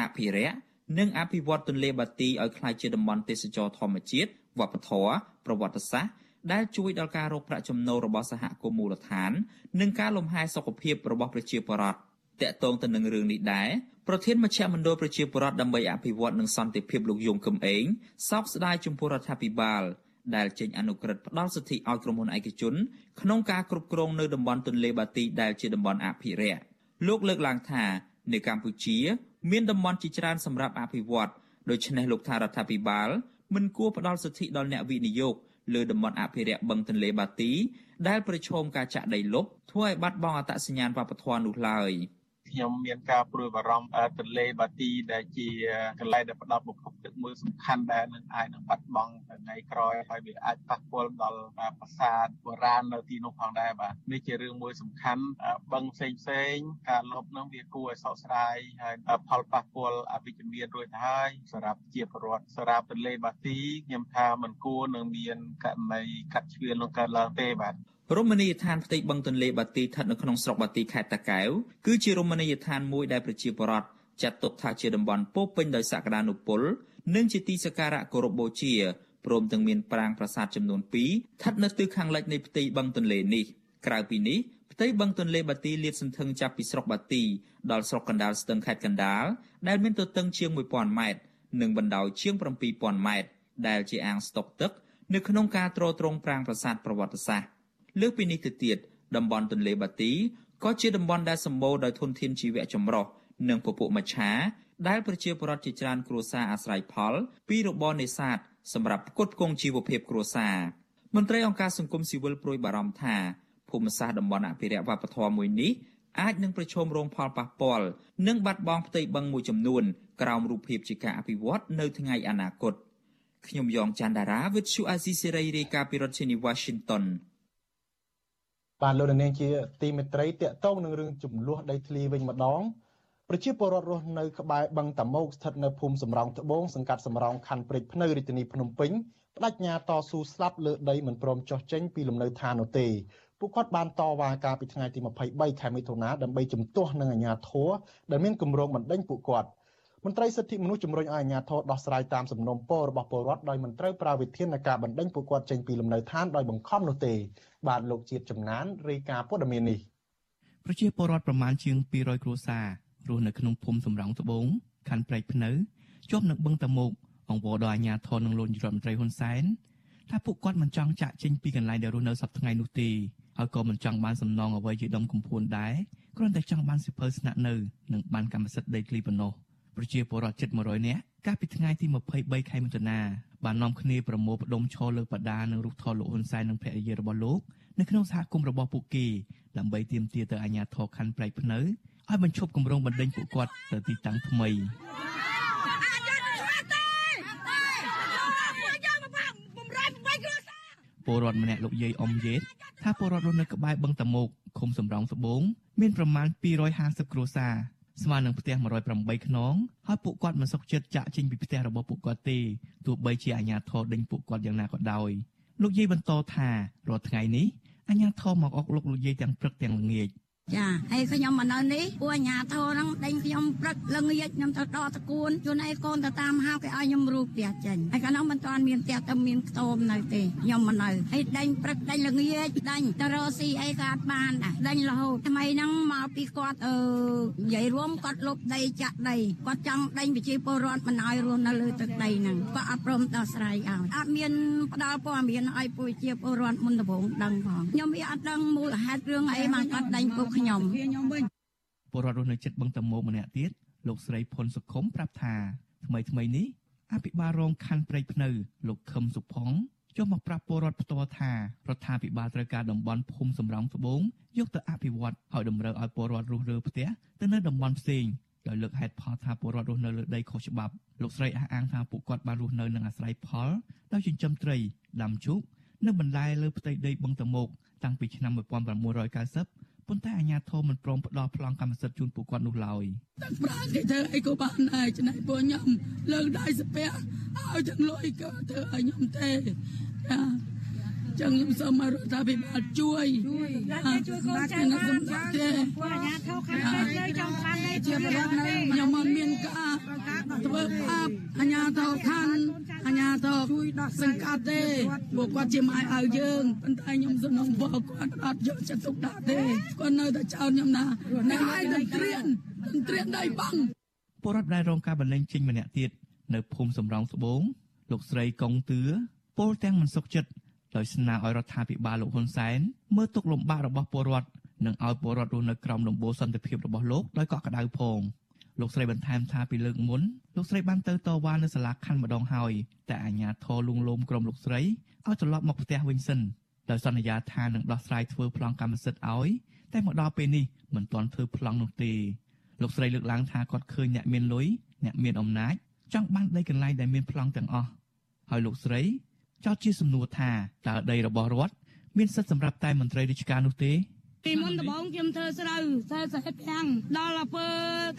អភិរក្សនិងអភិវឌ្ឍទន្លេបាទីឲ្យក្លាយជាតំបន់ទេសចរធម្មជាតិវប្បធម៌ប្រវត្តិសាស្ត្រដែលជួយដល់ការរកប្រាក់ចំណូលរបស់សហគមន៍មូលដ្ឋាន និងការលំហែសុខភាពរបស់ប្រជាពលរដ្ឋតកតងទៅនឹងរឿងនេះដែរប្រធានមជ្ឈមណ្ឌលប្រជាពលរដ្ឋដើម្បីអភិវឌ្ឍនិងសន្តិភាពលោកយងកឹមអេងសោកស្ដាយចំពោះរដ្ឋាភិបាល ដែលចេញអនុក្រឹត្យផ្ដល់សិទ្ធិឲ្យក្រុមហ៊ុនឯកជនក្នុងការគ្រប់គ្រងនៅតំបន់ទន្លេបាទីដែលជាតំបន់អភិរក្សលោកលើកឡើងថានៅកម្ពុជា មានតំបន់ជាច្រើនសម្រាប់អភិវឌ្ឍដូច្នេះលោកថារដ្ឋាភិបាលមិនគួរផ្ដល់សិទ្ធិដល់អ្នកវិនិយោគលើតំបន់អភិរក្សបឹងទន្លេបាទី ដែលប្រឈមការចាក់ដីលុបធ្វើឲ្យបាត់បង់អត្តសញ្ញាណវប្បធម៌នោះឡើយ។ ខ្ញុំមានការព្រួយបារម្ភទន្លេបាទីដែលជាកន្លែងដែលផ្ដល់ប្រភពទឹកមួយសំខាន់ដែលនឹងអាចនឹងបាត់បង់ថ្ងៃក្រោយហើយវាអាចប៉ះពាល់ដល់ប្រាសាទបុរាណនៅទីនោះផងដែរបាទនេះជារឿងមួយសំខាន់បឹងផ្សេងផ្សេងការលុបនោះវាគួរឲ្យសោកស្ដាយហើយផលប៉ះពាល់អវិជ្ជមានរួចទៅហើយសម្រាប់ជាពលរដ្ឋសម្រាប់ទន្លេបាទីខ្ញុំថាมันគួរនឹងមានករណីកាត់ជ្រៀលនោះកើតឡើងទេបាទ រមណីយដ្ឋានផ្ទៃបឹងទន្លេបាទីស្ថិតនៅក្នុងស្រុកបាទីខេត្តតាកែវគឺជារមណីយដ្ឋានមួយដែលប្រជាពលរដ្ឋចាត់ទុកថាជាតំបន់ពោពេញដោយសក្តានុពល និងជាទីសក្ការៈគោរពបូជាព្រមទាំងមានប្រាង្គប្រាសាទចំនួន2ស្ថិតនៅទិសខាងលិចនៃផ្ទៃបឹងទន្លេនេះក្រៅពីនេះផ្ទៃបឹងទន្លេបាទីលាតសន្ធឹងចាប់ពីស្រុកបាទីដល់ស្រុកកណ្ដាលស្ទឹងខេត្តកណ្ដាលដែលមានទទឹងជាង1000ម៉ែត្រនិងបណ្ដោយជាង7000ម៉ែត្រដែលជាអាងស្តុកទឹក នៅក្នុងការទ្រទ្រង់ប្រាង្គប្រាសាទប្រវត្តិសាស្ត្រ លើសពីនេះទៅទៀតតំបន់ទន្លេបាទីក៏ជាតំបន់ដែលសម្បូរដោយធនធានជីវៈចម្រុះនិងពពួកមច្ឆាដែលប្រជាពលរដ្ឋជាច្រើនគ្រួសារអាស្រ័យផល ពីរបរនេសាទសម្រាប់ផ្គត់ផ្គង់ជីវភាពគ្រួសារមន្ត្រីអង្គការសង្គមស៊ីវិលប្រួយបារម្ភថាភូមិសាស្ត្រតំបន់អភិរក្សវប្បធម៌មួយនេះអាចនឹងប្រឈមរងផលប៉ះពាល់និងបាត់បង់ផ្ទៃបឹងមួយចំនួនក្រោមរូបភាពជាការអភិវឌ្ឍនៅថ្ងៃអនាគតខ្ញុំយ៉ងច័ន្ទដារាវិទ្យុអាស៊ីសេរីរាយការណ៍ពីរដ្ឋធានី Washington បាទលោកនាងជាទីមេត្រីតកតងនឹងរឿងចំនួនដីធ្លីវិញម្ដងប្រជាពលរដ្ឋរស់នៅក្បែរបឹងតាម៉ោកស្ថិតនៅភូមិសំរោងត្បូងសង្កាត់សំរោងខណ្ឌព្រែកភ្នៅរាជធានីភ្នំពេញបដិញ្ញាតស៊ូស្លាប់លើដីមិនព្រមចោះចេញពីលំនៅឋាននោះទេពួកគាត់បានតវ៉ាកាលពីថ្ងៃទី23ខែមិថុនាដើម្បីជំទាស់នឹងអាជ្ញាធរដែលមានគម្រោងបណ្ដេញពួកគាត់ មន្ត្រីសិទ្ធិមនុស្សជំរុញឲ្យអាជ្ញាធរដោះស្រាយតាមសំណុំពររបស់ពលរដ្ឋដោយមិនត្រូវប្រើវិធានការបណ្ដេញពួកគាត់ចេញពីលំនៅឋានដោយបង្ខំនោះទេ បាទលោកជាតិចំណានរាយការណ៍ព័ត៌មាននេះប្រជាពលរដ្ឋប្រមាណជាង200គ្រួសាររស់នៅក្នុងភូមិសំរោងត្បូងខណ្ឌព្រែកភ្នៅជាប់នឹងបឹងតាមុកអង្វរដល់អាជ្ញាធរនឹងលោករដ្ឋមន្ត្រីហ៊ុនសែនថាពួកគាត់មិនចង់ចាក់ចេញពីកន្លែងដែលរស់នៅសប្តាហ៍ថ្ងៃនោះទេហើយក៏មិនចង់បានសំណងអ្វីជាដុំកំភួនដែរគ្រាន់តែចង់បានសិភើស្នាក់នៅនិងបានកម្មសិទ្ធិដីធ្លីប៉ុណ្ណោះ ប្រជាពលរដ្ឋជិត100នាក់កាលពីថ្ងៃទី23ខែមិថុនាបាននាំគ្នាប្រមូលផ្ដុំឈរលើបដានិងរូបថតលោកហ៊ុនសែននិងភរិយារបស់លោកនៅក្នុងសហគមន៍របស់ពួកគេដើម្បីទាមទារទៅអាជ្ញាធរខណ្ឌព្រែកភ្នៅឲ្យបញ្ឈប់គម្រោងបណ្ដេញពួកគាត់ទៅទីតាំងថ្មីពលរដ្ឋម្នាក់លោកយាយអ៊ំយេតថាពលរដ្ឋរស់នៅក្បែរបឹងតមោកឃុំសំរោងត្បូងមានប្រមាណ250គ្រួសារ ស្មើនឹងផ្ទះ108ខ្នងហើយពួកគាត់មិនសុខចិត្តចាក់ចេញពីផ្ទះរបស់ពួកគាត់ទេទោះបីជាអាជ្ញាធរដេញពួកគាត់យ៉ាងណាក៏ដោយលោកយាយបន្តថារាល់ថ្ងៃនេះអាជ្ញាធរមកអុកលោកលោកយាយទាំងព្រឹកទាំងល្ងាច ចាហើយខ្ញុំមកនៅនេះពួកអាញាធរហ្នឹងដេញខ្ញុំព្រឹកល្ងាចខ្ញុំទៅដល់តគួនជួនឯកូនទៅតាមហៅគេឲ្យខ្ញុំរូបផ្ទះចេញហើយកាលនោះមិនទាន់មានផ្ទះទៅមានខ្ទមនៅទេខ្ញុំមកនៅហើយដេញព្រឹកដេញល្ងាចដេញទៅរកស៊ីអីក៏អត់បានដែរដេញរហូតថ្មីហ្នឹងមកពីគាត់អឺនិយាយរួមគាត់លុបដីចាក់ដីគាត់ចង់ដេញប្រជាពលរដ្ឋមិនឲ្យរស់នៅលើទឹកដីហ្នឹងគាត់អត់ព្រមដោះស្រាយឲ្យអត់មានផ្ដល់ព័ត៌មានឲ្យប្រជាពលរដ្ឋមុនដំបូងដឹងផងខ្ញុំវាអត់ដឹងមូលហេតុរឿងអីបានគាត់ដេញពួកខ្ញុំខ្ញុំវិញពលរដ្ឋរស់នៅជិតបឹងតមោកម្នាក់ទៀតលោកស្រីផុនសុខុមប្រាប់ថាថ្មីថ្មីនេះអភិបាលរងខណ្ឌព្រែកភ្នៅ លោកខឹមសុផុងចុះមកប្រាប់ពលរដ្ឋផ្ទាល់ថារដ្ឋាភិបាលត្រូវការតំបន់ភូមិសំរោងត្បូងយកទៅអភិវឌ្ឍហើយតម្រូវឲ្យពលរដ្ឋរស់រើផ្ទះទៅនៅតំបន់ផ្សេងដោយលើកហេតុផលថាពលរដ្ឋរស់នៅលើដីខុសច្បាប់លោកស្រីអះអាងថាពួកគាត់បានរស់នៅនឹងអាស្រ័យផលដោយចិញ្ចឹមត្រីដាំជូកនិងបន្លែលើផ្ទៃដីបឹងតមោកតាំងពីឆ្នាំ1990 ប៉ុន្តែអាជ្ញាធរមិនព្រមផ្ដល់ប្លង់កម្មសិទ្ធិជូនពួកគាត់នោះឡើយទឹកប្រាក់គេធ្វើអីក៏បានដែរច្នៃពួកខ្ញុំលើកដៃស្ពះឲ្យទាំងលុយក៏ធ្វើឲ្យខ្ញុំទេចា ចឹងខ្ញុំសូមឲ្យរដ្ឋាភិបាលជួយជួយកូនចៅខ្ញុំសម្រាប់ទេពួកអាជ្ញាធរខាងលើចង់បានជាប្រវត្តិនៅខ្ញុំមិនមានការធ្វើបាបអាជ្ញាធរខាងអាជ្ញាធរជួយដោះសង្កាត់ទេពួកគាត់ជាម៉ែឲ្យយើងប៉ុន្តែខ្ញុំសំណងបកគាត់អត់យកចិត្តទុកដាក់ទេគាត់នៅតែចោទខ្ញុំណាណែឲ្យតែត្រៀនត្រៀនដៃបាំងពលរដ្ឋដែលរងការបន្លែងចេញម្នាក់ទៀតនៅភូមិសំរោងត្បូងលោកស្រីកុងទឿពលទាំងមិនសុខចិត្ត ដោយស្នើឲ្យរដ្ឋាភិបាលលោកហ៊ុនសែនមើលទុកលំបាករបស់ពលរដ្ឋនិងឲ្យពលរដ្ឋរស់នៅក្រោមលំបូរសន្តិភាពរបស់លោកដោយកក់ក្ដៅផងលោកស្រីបន្ថែមថាពីលើកមុនលោកស្រីបានទៅតវ៉ានៅសាលាខណ្ឌម្ដងហើយតែអាជ្ញាធរលួងលោមក្រុមលោកស្រីឲ្យត្រឡប់មកផ្ទះវិញសិនដោយសន្យាថានឹងដោះស្រាយធ្វើប្លង់កម្មសិទ្ធិឲ្យតែមកដល់ពេលនេះមិនទាន់ធ្វើប្លង់នោះទេលោកស្រីលើកឡើងថាគាត់ឃើញអ្នកមានលុយអ្នកមានអំណាចចង់បានដីកន្លែងដែលមានប្លង់ទាំងអស់ហើយលោកស្រី ចោទជាសំណួរថាតើដីរបស់រដ្ឋមានសិទ្ធិសម្រាប់តែមន្ត្រីរាជការនោះទេ ពីមុនដំបូងខ្ញុំធ្វើស្រូវធ្វើសេះប្រាំងដល់ទៅពើ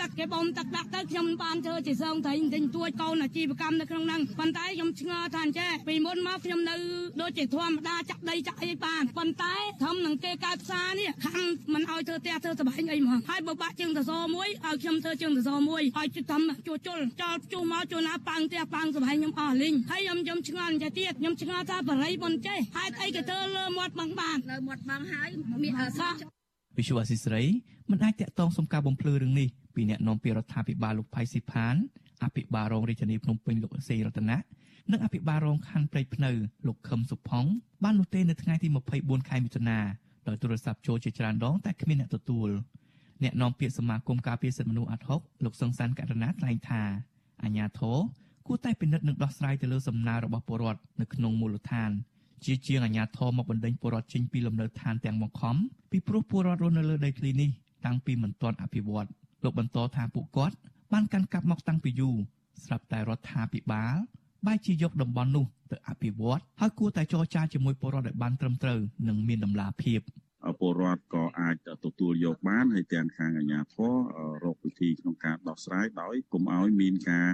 ទឹកគេបំទឹកដាក់ទៅខ្ញុំបានធ្វើជាសងត្រីទិញទួចកូនអាជីវកម្មនៅក្នុងហ្នឹងប៉ុន្តែខ្ញុំឆ្ងល់ថាអញ្ចេះពីមុនមកខ្ញុំនៅដូចជាធម្មតាចាក់ដីចាក់អីបានប៉ុន្តែធំនឹងគេកើតផ្សារនេះខំមិនឲ្យធ្វើផ្ទះធ្វើសបែងអីមកហើយបើបាក់ជើងសសរមួយឲ្យខ្ញុំធ្វើជើងសសរមួយឲ្យជិះធំជួជុលចោលជួមកជួណាប៉ាំងផ្ទះប៉ាំងសបែងខ្ញុំអស់លីងហើយខ្ញុំខ្ញុំឆ្ងល់អញ្ចេះទៀតខ្ញុំឆ្ងល់ថាបរិយមិនចេះហេតុអីគេធ្វើលើមាត់បឹងបានលើមាត់បឹងហើយមានអស វិសុវអសីស្រីមិនអាចតាក់ទងសុំការបំភ្លឺរឿងនេះពីអ្នកនាំពាក្យរដ្ឋាភិបាលលោកផៃស៊ីផានអភិបាលរងរាជធានីភ្នំពេញលោកសេរតនៈនិងអភិបាលរងខណ្ឌព្រែកភ្នៅលោកខឹមសុផុងបាននោះទេនៅថ្ងៃទី24ខែមិថុនាដោយទូរស័ព្ទចូលជាច្រើនដងតែគ្មានអ្នកទទួលអ្នកនាំពាក្យសមាគមការពារសិទ្ធិមនុស្សអាត់ហុកលោកសង្សានករណាថ្លែងថាអាញាធរគួរតែពិនិត្យនិងដោះស្រាយទៅលើសំណើរបស់ពលរដ្ឋនៅក្នុងមូលដ្ឋាន ជាជាងអាជ្ញាធរមកបណ្ដេញពលរដ្ឋចេញពីលំនៅឋានទាំងបង្ខំពីព្រោះពលរដ្ឋរស់នៅលើដីធ្លីនេះតាំងពីមិនទាន់អភិវឌ្ឍលោកបន្តថាពួកគាត់បានកាន់កាប់មកតាំងពីយូរស្រាប់តែរដ្ឋាភិបាលបែរជាយកតំបន់នោះទៅអភិវឌ្ឍហើយគួរតែចរចាជាមួយពលរដ្ឋឲ្យបានត្រឹមត្រូវនិងមានតម្លាភាព។ ពលរដ្ឋក៏អាចទទួលយកបានហើយទាំងខាងអាជ្ញាធររកវិធីក្នុងការដោះស្រាយដោយកុំឲ្យមានការ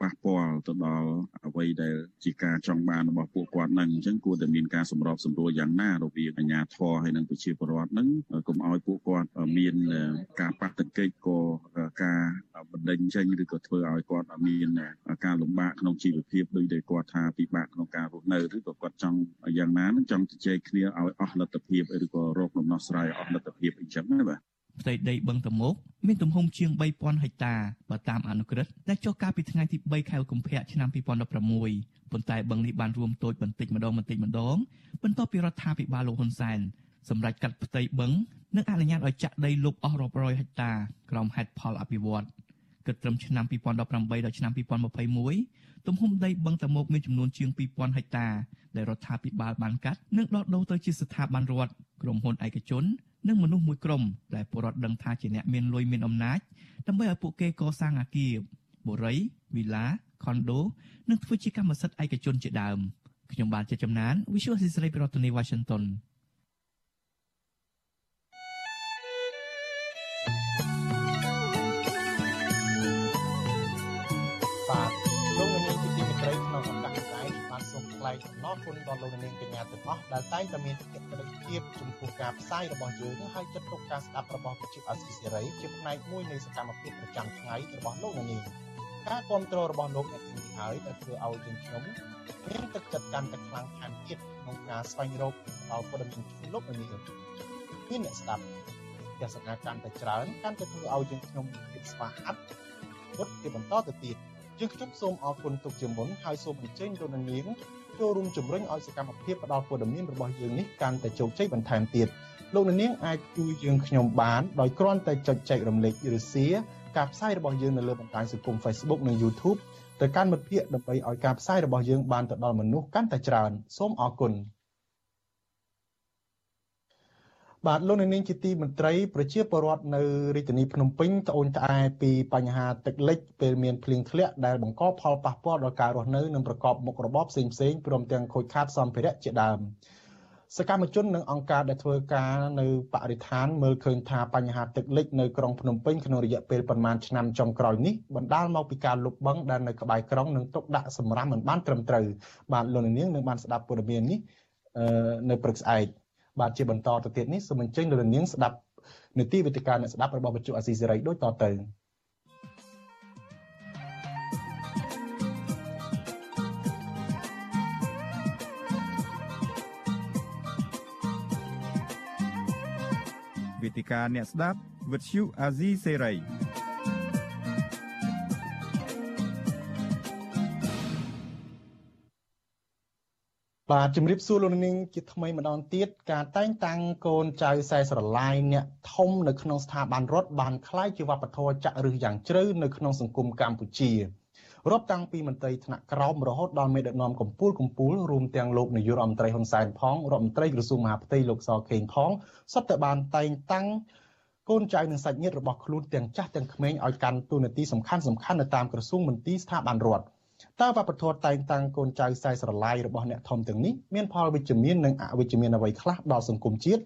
ប៉ះពាល់ទៅដល់អ្វីដែលជាការចង់បានរបស់ពួកគាត់នឹងអញ្ចឹងគួរតែមានការសម្របសម្រួលយ៉ាងណារវាងអាជ្ញាធរហើយនិងប្រជាពលរដ្ឋនឹងកុំឲ្យពួកគាត់មានការប៉ះទង្គិចក៏ការបណ្ដេញចេញឬក៏ធ្វើឲ្យគាត់មានការលំបាកក្នុងជីវភាពដោយដែលគាត់ថាពិបាកក្នុងការរស់នៅឬក៏គាត់ចង់យ៉ាងណានឹងចង់ជជែកគ្នាឲ្យអស់លទ្ធភាពឬក៏រកដំណោះស្រាយអស់លទ្ធភាពអញ្ចឹងណាបាទផ្ទៃដីបឹងតមោកមានទំហំជាង3000ហិកតាបើតាមអនុក្រឹត្យដែលចុះកាលពីថ្ងៃទី3ខែកុម្ភៈឆ្នាំ2016ប៉ុន្តែបឹងនេះបានរួមតូចបន្តិចម្ដងបន្តិចម្ដងបន្ទាប់ពីរដ្ឋាភិបាលលោកហ៊ុនសែនសម្រាប់កាត់ផ្ទៃបឹងនិងអនុញ្ញាតឲ្យចាក់ដីលុបអស់រាប់រយហិកតាក្រោមហេតុផលអភិវឌ្ឍគិតត្រឹមឆ្នាំ2018ដល់ឆ្នាំ2021 ទំហំដីបឹងតមោកមានចំនួនជាង2000ហិកតាដែលរដ្ឋាភិបាលបានកាត់និងដកដូរទៅជាស្ថាប័នរដ្ឋក្រុមហ៊ុនឯកជននិងមនុស្សមួយក្រុមដែលពលរដ្ឋដឹងថាជាអ្នកមានលុយមានអំណាចដើម្បីឲ្យពួកគេកសាងអគារបូរីវីឡាខុនដូនិងធ្វើជាកម្មសិទ្ធិឯកជនជាដើមខ្ញុំបានជាចំណាន Visual Assisray ប្រធានាទី Washington ថ្លែងអំណរគុណដល់លោកនាងកញ្ញាទាំងអស់ដែលតែងតែមានកិត្តិយសចំពោះការផ្សាយរបស់យើងហើយចាត់ទុកការស្ដាប់របស់វិទ្យុអស៊ីសេរីជាផ្នែកមួយនៃសកម្មភាពប្រចាំថ្ងៃរបស់លោកនាងការគ្រប់គ្រងរបស់លោកអ្នកទាំងនេះហើយដែលធ្វើឲ្យយើងខ្ញុំមានទឹកចិត្តកាន់តែខ្លាំងថែមទៀតក្នុងការស្វែងរកដល់ព័ត៌មានជូនលោកនាងមានអ្នកស្ដាប់ទស្សនាកាន់តែច្រើនកាន់តែធ្វើឲ្យយើងខ្ញុំភាពស្វាហាប់ពុតជាបន្តទៅទៀតយើងខ្ញុំសូមអរគុណទុកជាមុនហើយសូមអញ្ជើញលោកនាង ចូលរួមជំរុញឲ្យសកម្មភាពផ្តល់ព័ត៌មានរបស់យើងនេះកាន់តែជោគជ័យបន្ថែមទៀតលោកនាងអាចជួយយើងខ្ញុំបានដោយគ្រាន់តែចុចចែករំលែកឬ share ការផ្សាយរបស់យើងនៅលើបណ្ដាញសង្គម Facebook និង YouTube ទៅកាន់មិត្តភ័ក្តិដើម្បីឲ្យការផ្សាយរបស់យើងបានទៅដល់មនុស្សកាន់តែច្រើនសូមអរគុណ បាទលោកនាងជាទីមន្ត្រីប្រជាពលរដ្ឋនៅរាជធានីភ្នំពេញត្អូញត្អែពីបញ្ហាទឹកលិចពេលមានភ្លៀងធ្លាក់ដែលបង្កផលប៉ះពាល់ដល់ការរស់នៅនិងប្រកបមុខរបរផ្សេងៗព្រមទាំងខូចខាតសម្ភារៈជាដើមសកម្មជននិងអង្គការដែលធ្វើការនៅបរិស្ថានមើលឃើញថាបញ្ហាទឹកលិចនៅក្រុងភ្នំពេញក្នុងរយៈពេលប្រមាណឆ្នាំចុងក្រោយនេះបណ្ដាលមកពីការលុបបង្កដែលនៅក្បែរក្រុងនិងទុកដាក់សម្រាប់មិនបានត្រឹមត្រូវបាទលោកនាងនឹងបានស្ដាប់ព័ត៌មាននេះនៅព្រឹកស្អែក បាទជាបន្តទៅទៀតនេះសូមអញ្ជើញលោកនាងស្ដាប់នីតិវិទ្យាអ្នកស្ដាប់របស់វិទ្យុអាស៊ីសេរីដូចតទៅវេទិកាអ្នកស្ដាប់វិទ្យុអាស៊ីសេរី បាទជំរាបសួរលោកនាងជាថ្មីម្ដងទៀតការតែងតាំងកូនចៅខ្សែស្រឡាយអ្នកធំនៅក្នុងស្ថាប័នរដ្ឋបានคล้ายជាវប្បធម៌ចាក់ឫសយ៉ាងជ្រៅនៅក្នុងសង្គមកម្ពុជារាប់តាំងពីមន្ត្រីថ្នាក់ក្រោមរហូតដល់មេដឹកនាំកម្ពុជាកម្ពុជារួមទាំងលោកនាយករដ្ឋមន្ត្រីហ៊ុនសែនផងរដ្ឋមន្ត្រីក្រសួងមហាផ្ទៃលោកសខេងផងសុទ្ធតែបានតែងតាំងកូនចៅនិងសាច់ញាតិរបស់ខ្លួនទាំងចាស់ទាំងក្មេងឲ្យកាន់តួនាទីសំខាន់សំខាន់នៅតាមក្រសួងមន្ទីរស្ថាប័នរដ្ឋ តើវប្បធម៌តែងតាំងកូនចៅខ្សែស្រឡាយរបស់អ្នកធំទាំងនេះមានផលវិជ្ជមាននិងអវិជ្ជមានអ្វីខ្លះដល់សង្គមជាតិ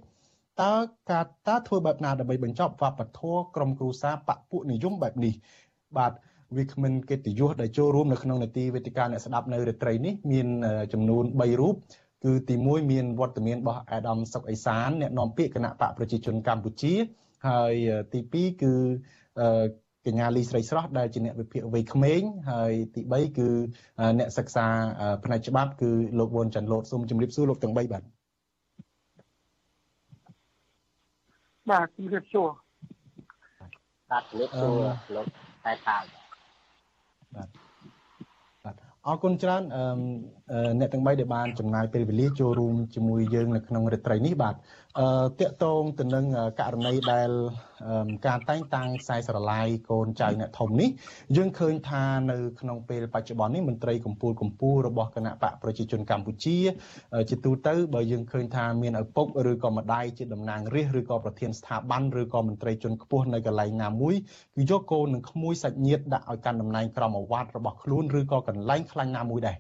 តើការតើធ្វើបែបណាដើម្បីបញ្ចប់វប្បធម៌ក្រុមគ្រួសារបពុនិយមបែបនេះបាទវាគ្មិនកិត្តិយសដែលចូលរួមនៅក្នុងនីតិវេទិកាអ្នកស្ដាប់នៅរាត្រីនេះមានចំនួន3រូបគឺទី1មានវត្តមានរបស់អាដាមសុកអេសានអ្នកនាំពាក្យគណៈបកប្រជាជនកម្ពុជាហើយទី2គឺ កញ្ញាលីស្រីស្រស់ដែលជាអ្នកវិភាគវ័យក្មេងហើយទី3គឺអ្នកសិក្សាផ្នែកច្បាប់គឺលោកវុនច័ន្ទលូតសូមជម្រាបសួរលោកទាំង3បាទបាទជម្រាបសួរបាទជម្រាបសួរលោកតែតាបាទបាទអរគុណច្រើនអ្នកទាំង3ដែលបានចំណាយពេលវេលាចូលរួមជាមួយយើងនៅក្នុងរាត្រីនេះបាទអឺតកតងទៅនឹងករណីដែលការតែងតាំងខ្សែស្រឡាយកូនចៅអ្នកធំនេះយើងឃើញថានៅក្នុងពេលបច្ចុប្បន្ននេះមន្ត្រីកម្ពុជាកម្ពុជារបស់គណៈបកប្រជាជនកម្ពុជាជាទូទៅបើយើងឃើញថាមានឪពុកឬក៏ម្ដាយជាតំណាងរាស្ត្រឬក៏ប្រធានស្ថាប័នឬក៏មន្ត្រីជាន់ខ្ពស់នៅកន្លែងណាមួយគឺយកកូននិងក្មួយសាច់ញាតិដាក់ឲ្យកាន់តំណែងក្រមអាវ៉ាត់របស់ខ្លួនឬក៏កន្លែងខ្លាំងណាមួយដែរ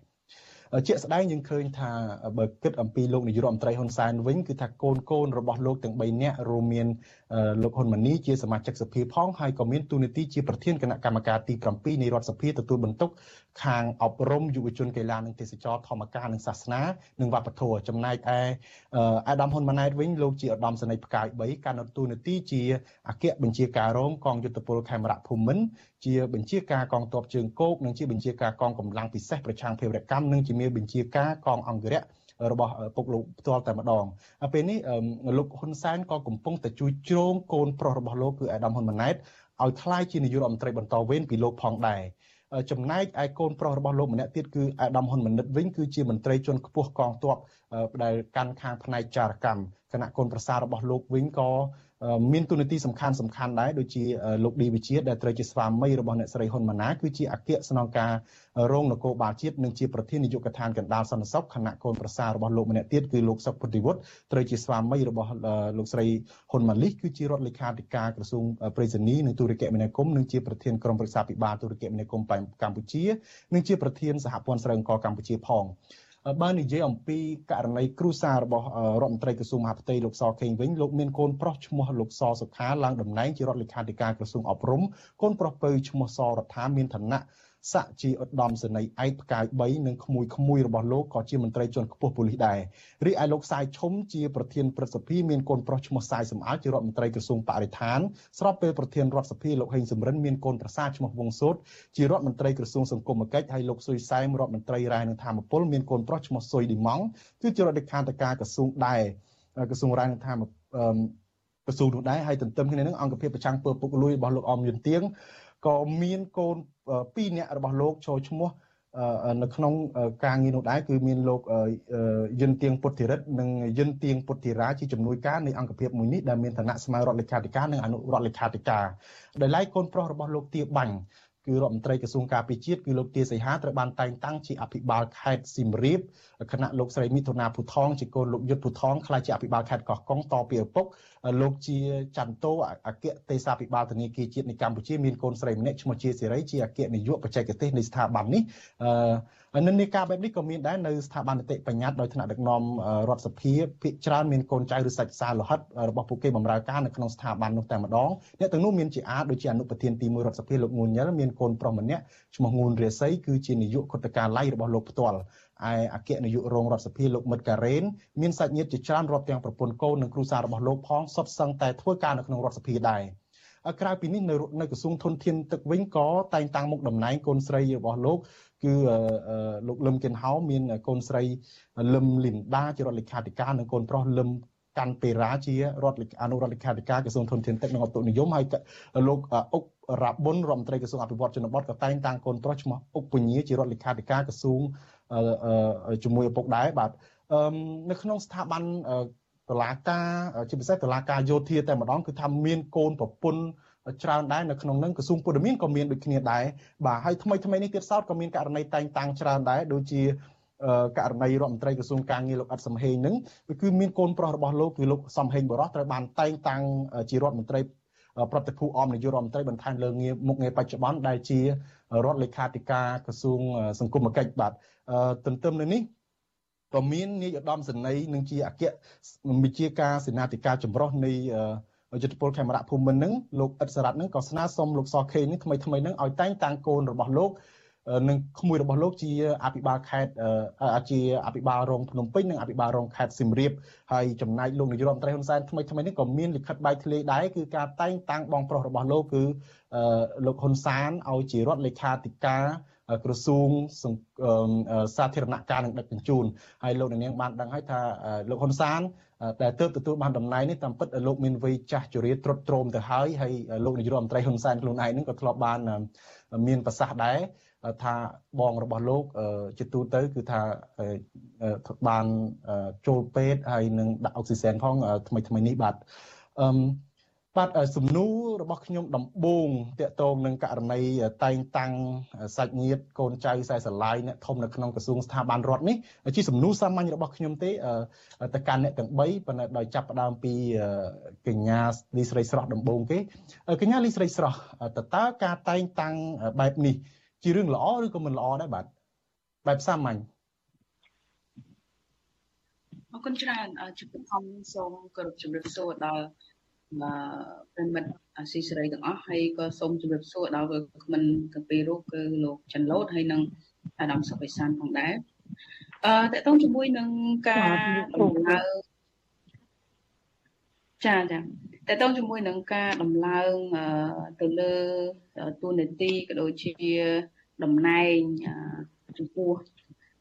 ជាក់ស្ដែងយើងឃើញថាបើគិតអំពីលោកនាយករដ្ឋមន្ត្រីហ៊ុនសែនវិញគឺថាកូនកូនរបស់លោកទាំង3នាក់រួមមានលោកហ៊ុនម៉ាណីជាសមាជិកសភាផងហើយក៏មានទូនាទីជាប្រធានគណៈកម្មការទី7នៃរដ្ឋសភាទទួលបន្ទុកខាងអប់រំយុវជនកីឡានិងទេសចរធម្មការនិងសាសនានិងវប្បធម៌ចំណែកឯអាដាមហ៊ុនម៉ាណែតវិញលោកជាឧត្តមសេនីយ៍ផ្កាយ3កាន់តួនាទីជាអគ្គបញ្ជាការរងកងយុទ្ធពលខេមរៈភូមិន្ទជាបញ្ជាការកងទ័ពជើងគោកនិងជាបញ្ជាការកងកម្លាំងពិសេសប្រឆាំងភេរវកម្មនិងជាមេបញ្ជាការកងអង្គរៈរបស់ពុកលោកផ្ទាល់តែម្ដងពេលនេះលោកហ៊ុនសែនក៏កំពុងតែជួយជ្រោងកូនប្រុសរបស់លោកគឺអាដាមហ៊ុនម៉ាណែតឲ្យក្លាយជានាយករដ្ឋមន្ត្រីបន្តវេនពីលោកផងដែរចំណែកឯកូនប្រុសរបស់លោកម្នាក់ទៀតគឺអាដាមហ៊ុនម៉ាណិតវិញគឺជាមន្ត្រីជាន់ខ្ពស់កងទ័ពដែលកាន់ខាងផ្នែកចារកម្មគណៈកូនប្រសាររបស់លោកវិញក៏ មានទូនាទីសំខាន់សំខាន់ដែរដូចជាលោកឌីវិជាដែលត្រូវជាស្វាមីរបស់អ្នកស្រីហ៊ុនម៉ាណែតគឺជាអគ្គស្នងការរងនគរបាលជាតិនិងជាប្រធាននាយកដ្ឋានកណ្ដាលសន្តិសុខគណៈកូនប្រសាររបស់លោកម្នាក់ទៀតគឺលោកសុកពុទ្ធិវុឌ្ឍត្រូវជាស្វាមីរបស់លោកស្រីហ៊ុនម៉ាលីសគឺជារដ្ឋលេខាធិការក្រសួងប្រៃសណីនិងទូរគមនាគមន៍និងជាប្រធានក្រុមប្រឹក្សាពិបាលទូរគមនាគមន៍កម្ពុជានិងជាប្រធានសហព័ន្ធស្រីអង្គកម្ពុជាផង បើនិយាយអំពីករណីគ្រូសាររបស់រដ្ឋមន្ត្រីក្រសួងមហាផ្ទៃលោកសខេងវិញលោកមានកូនប្រុសឈ្មោះលោកសសុខាឡើងតំណែងជារដ្ឋលេខាធិការក្រសួងអប់រំកូនប្រុសពៅឈ្មោះសរដ្ឋាមានឋានៈ ស័កជាឧត្តមសេនីយ៍ឯកផ្កាយ3និងក្មួយក្មួយរបស់លោកក៏ជាមន្ត្រីជាន់ខ្ពស់ប៉ូលីសដែររីឯលោកសាយឈុំជាប្រធានព្រឹទ្ធសភាមានកូនប្រុសឈ្មោះសាយសំអាលជារដ្ឋមន្ត្រីក្រសួងបរិស្ថានស្របពេលប្រធានរដ្ឋសភាលោកហេងសំរិនមានកូនប្រសាឈ្មោះវងសូតជារដ្ឋមន្ត្រីក្រសួងសង្គមគិច្ចហើយលោកស៊ុយសែមរដ្ឋមន្ត្រីរាយនឹងធម្មពលមានកូនប្រុសឈ្មោះស៊ុយឌីម៉ង់គឺជារដ្ឋលេខាធិការក្រសួងដែរក្រសួងរាយនឹងធម្មក្រសួងនោះដែរហើយទន្ទឹមគ្នានឹងអង្គភាពប្រចាំងពើពុកលួយរបស់លោកអមយុនទៀងក៏មានកូន 2នាក់របស់លោកចូលឈ្មោះនៅក្នុងការងារនោះដែរគឺមានលោកយិនទៀងពុទ្ធិរិទ្ធនិងយិនទៀងពុទ្ធិរាជាជំនួយការនៃអង្គភាពមួយនេះដែលមានឋានៈស្មើរដ្ឋលេខាធិការនិងអនុរដ្ឋលេខាធិការដោយឡែកកូនប្រុសរបស់លោកទាបាញ់ គឺរដ្ឋមន្ត្រីក្រសួងការពារជាតិគឺលោកទាសីហាត្រូវបានតែងតាំងជាអភិបាលខេត្តសៀមរាបគណៈលោកស្រីមិថុនាភូថងជាកូនលោកយុទ្ធភូថងខ្ល้ายជាអភិបាលខេត្តកោះកុងតពីឪពុកលោកជាចន្ទតោអគ្គទេសាភិបាលធនាគារជាតិនៃកម្ពុជាមានកូនស្រីម្នាក់ឈ្មោះជាសេរីជាអគ្គនាយកបច្ចេកទេសនៃស្ថាប័ននេះអឺ និន្នាការបែបនេះក៏មានដែរនៅស្ថាប័ននីតិបញ្ញត្តិដោយថ្នាក់ដឹកនាំរដ្ឋសភាភាគច្រើនមានកូនចៅឬសាច់សាលោហិតរបស់ពួកគេបម្រើការនៅក្នុងស្ថាប័ននោះតែម្ដងអ្នកទាំងនោះមានជាអាចដូចជាអនុប្រធានទី1រដ្ឋសភាលោកងួនញ៉ិលមានកូនប្រុសម្នាក់ឈ្មោះងួនរាសីគឺជានាយកគុតការឡៃរបស់លោកផ្ទាល់ឯអគ្គនាយករងរដ្ឋសភាលោកមិត្តការ៉េនមានសាច់ញាតិជាច្រើនរាប់ទាំងប្រពន្ធកូននិងគ្រួសាររបស់លោកផងសុទ្ធសឹងតែធ្វើការនៅក្នុងរដ្ឋសភាដែរក្រៅពីនេះនៅនៅក្រសួងធនធានទឹកវិញក៏តែងតាំងមុខតំណែងកូនស្រីរបស់លោក គឺលោកលឹមគិនហៅមានកូនស្រីលឹមលីនដាជារដ្ឋលេខាធិការនិងកូនប្រុសលឹមកាន់ពេរ៉ាជារដ្ឋអនុរដ្ឋលេខាធិការក្រសួងធនធានទឹកនិងអតុនិយមហើយលោកអុករ៉ាប៊ុនរដ្ឋមន្ត្រីក្រសួងអភិវឌ្ឍជនបទក៏តែងតាំងកូនប្រុសឈ្មោះអុកពញាជារដ្ឋលេខាធិការក្រសួងជាមួយឪពុកដែរបាទនៅក្នុងស្ថាប័នតឡាការជាពិសេសតឡាការយោធាតែម្ដងគឺថាមានកូនប្រពន្ធ ច្រើនដែរនៅក្នុងនឹងក្រសួងពលរដ្ឋក៏មានដូចគ្នាដែរបាទហើយថ្មីថ្មីនេះទៀតសោតក៏មានករណីតែងតាំងច្រើនដែរដូចជាករណីរដ្ឋមន្ត្រីក្រសួងការងារលោកអ៊ិតសំហេងនឹងគឺមានកូនប្រុសរបស់លោកគឺលោកសំហេងបរោះត្រូវបានតែងតាំងជារដ្ឋមន្ត្រីប្រតិភូអមនាយករដ្ឋមន្ត្រីបន្ថែមលើងារមុខងារបច្ចុប្បន្នដែលជារដ្ឋលេខាធិការក្រសួងសង្គមគិច្ចបាទទន្ទឹមនឹងនេះក៏មាននាយឧត្តមសេនីយ៍នឹងជាអគ្គវិជាការសេនាធិការចម្រុះនៃ យុទ្ធពលខេមរៈភូមិន្ទនឹងលោកអ៊ិតសរ៉ាត់នឹងក៏ស្នើសុំលោកសខេនេះថ្មីថ្មីនឹងឲ្យតែងតាំងកូនរបស់លោកនឹងក្មួយរបស់លោកជាអភិបាលខេត្តជាអភិបាលរងភ្នំពេញនិងអភិបាលរងខេត្តសៀមរាបហើយចំណែកលោកនាយរដ្ឋមន្ត្រីហ៊ុនសែនថ្មីថ្មីនេះក៏មានលិខិតបែកធ្លាយដែរគឺការតែងតាំងបងប្រុសរបស់លោកគឺលោកហ៊ុនសានឲ្យជារដ្ឋលេខាធិការ ក្រសួងសាធារណការនិងដឹកជញ្ជូនហើយលោកនាងបានដឹងហើយថាលោកហ៊ុនសានដែលទើបទទួលបានតំណែងនេះតាមពិតលោកមានវ័យចាស់ជរាត្រុតត្រោមទៅហើយហើយលោកនាយរដ្ឋមន្ត្រីហ៊ុនសែនខ្លួនឯងនឹងក៏ធ្លាប់បានមានប្រសាសន៍ដែរថាបងរបស់លោកជាទូទៅគឺថាបានចូលពេទ្យហើយនឹងដាក់អុកស៊ីសែនផងថ្មីថ្មីនេះបាទអឺ បាទសំណួររបស់ខ្ញុំដំបូងតកតងនឹងករណីតែងតាំងសាច់ញាតិកូនចៅខ្សែស្រឡាយអ្នកធំនៅក្នុងក្រសួងស្ថាប័នរដ្ឋនេះជាសំណួរសាមញ្ញរបស់ខ្ញុំទេទៅកាន់អ្នកទាំង3ប៉ុន្តែដោយចាប់ផ្ដើមពីកញ្ញាលីស្រីស្រស់ដំបូងគេកញ្ញាលីស្រីស្រស់តើតើការតែងតាំងបែបនេះ ជារឿងល្អឬក៏មិនល្អដែរបាទបែបសាមញ្ញអរគុណច្រើនជំរាបផងសូមគោរពជំរាបសួរដល់ ប្រិមិត្តអាស៊ីសេរីទាំងអស់ហើយក៏សូមជម្រាបសួរដល់គ្មិនទាំងពីររូបគឺលោកច័ន្ទលូតហើយនិងអាដាមសុបិសានផងដែរអឺតើតងជាមួយនឹងការដំឡើងចាចាតើតងជាមួយនឹងការដំឡើងទៅលើទូនាទីក៏ដូចជាតំណែងចំពោះ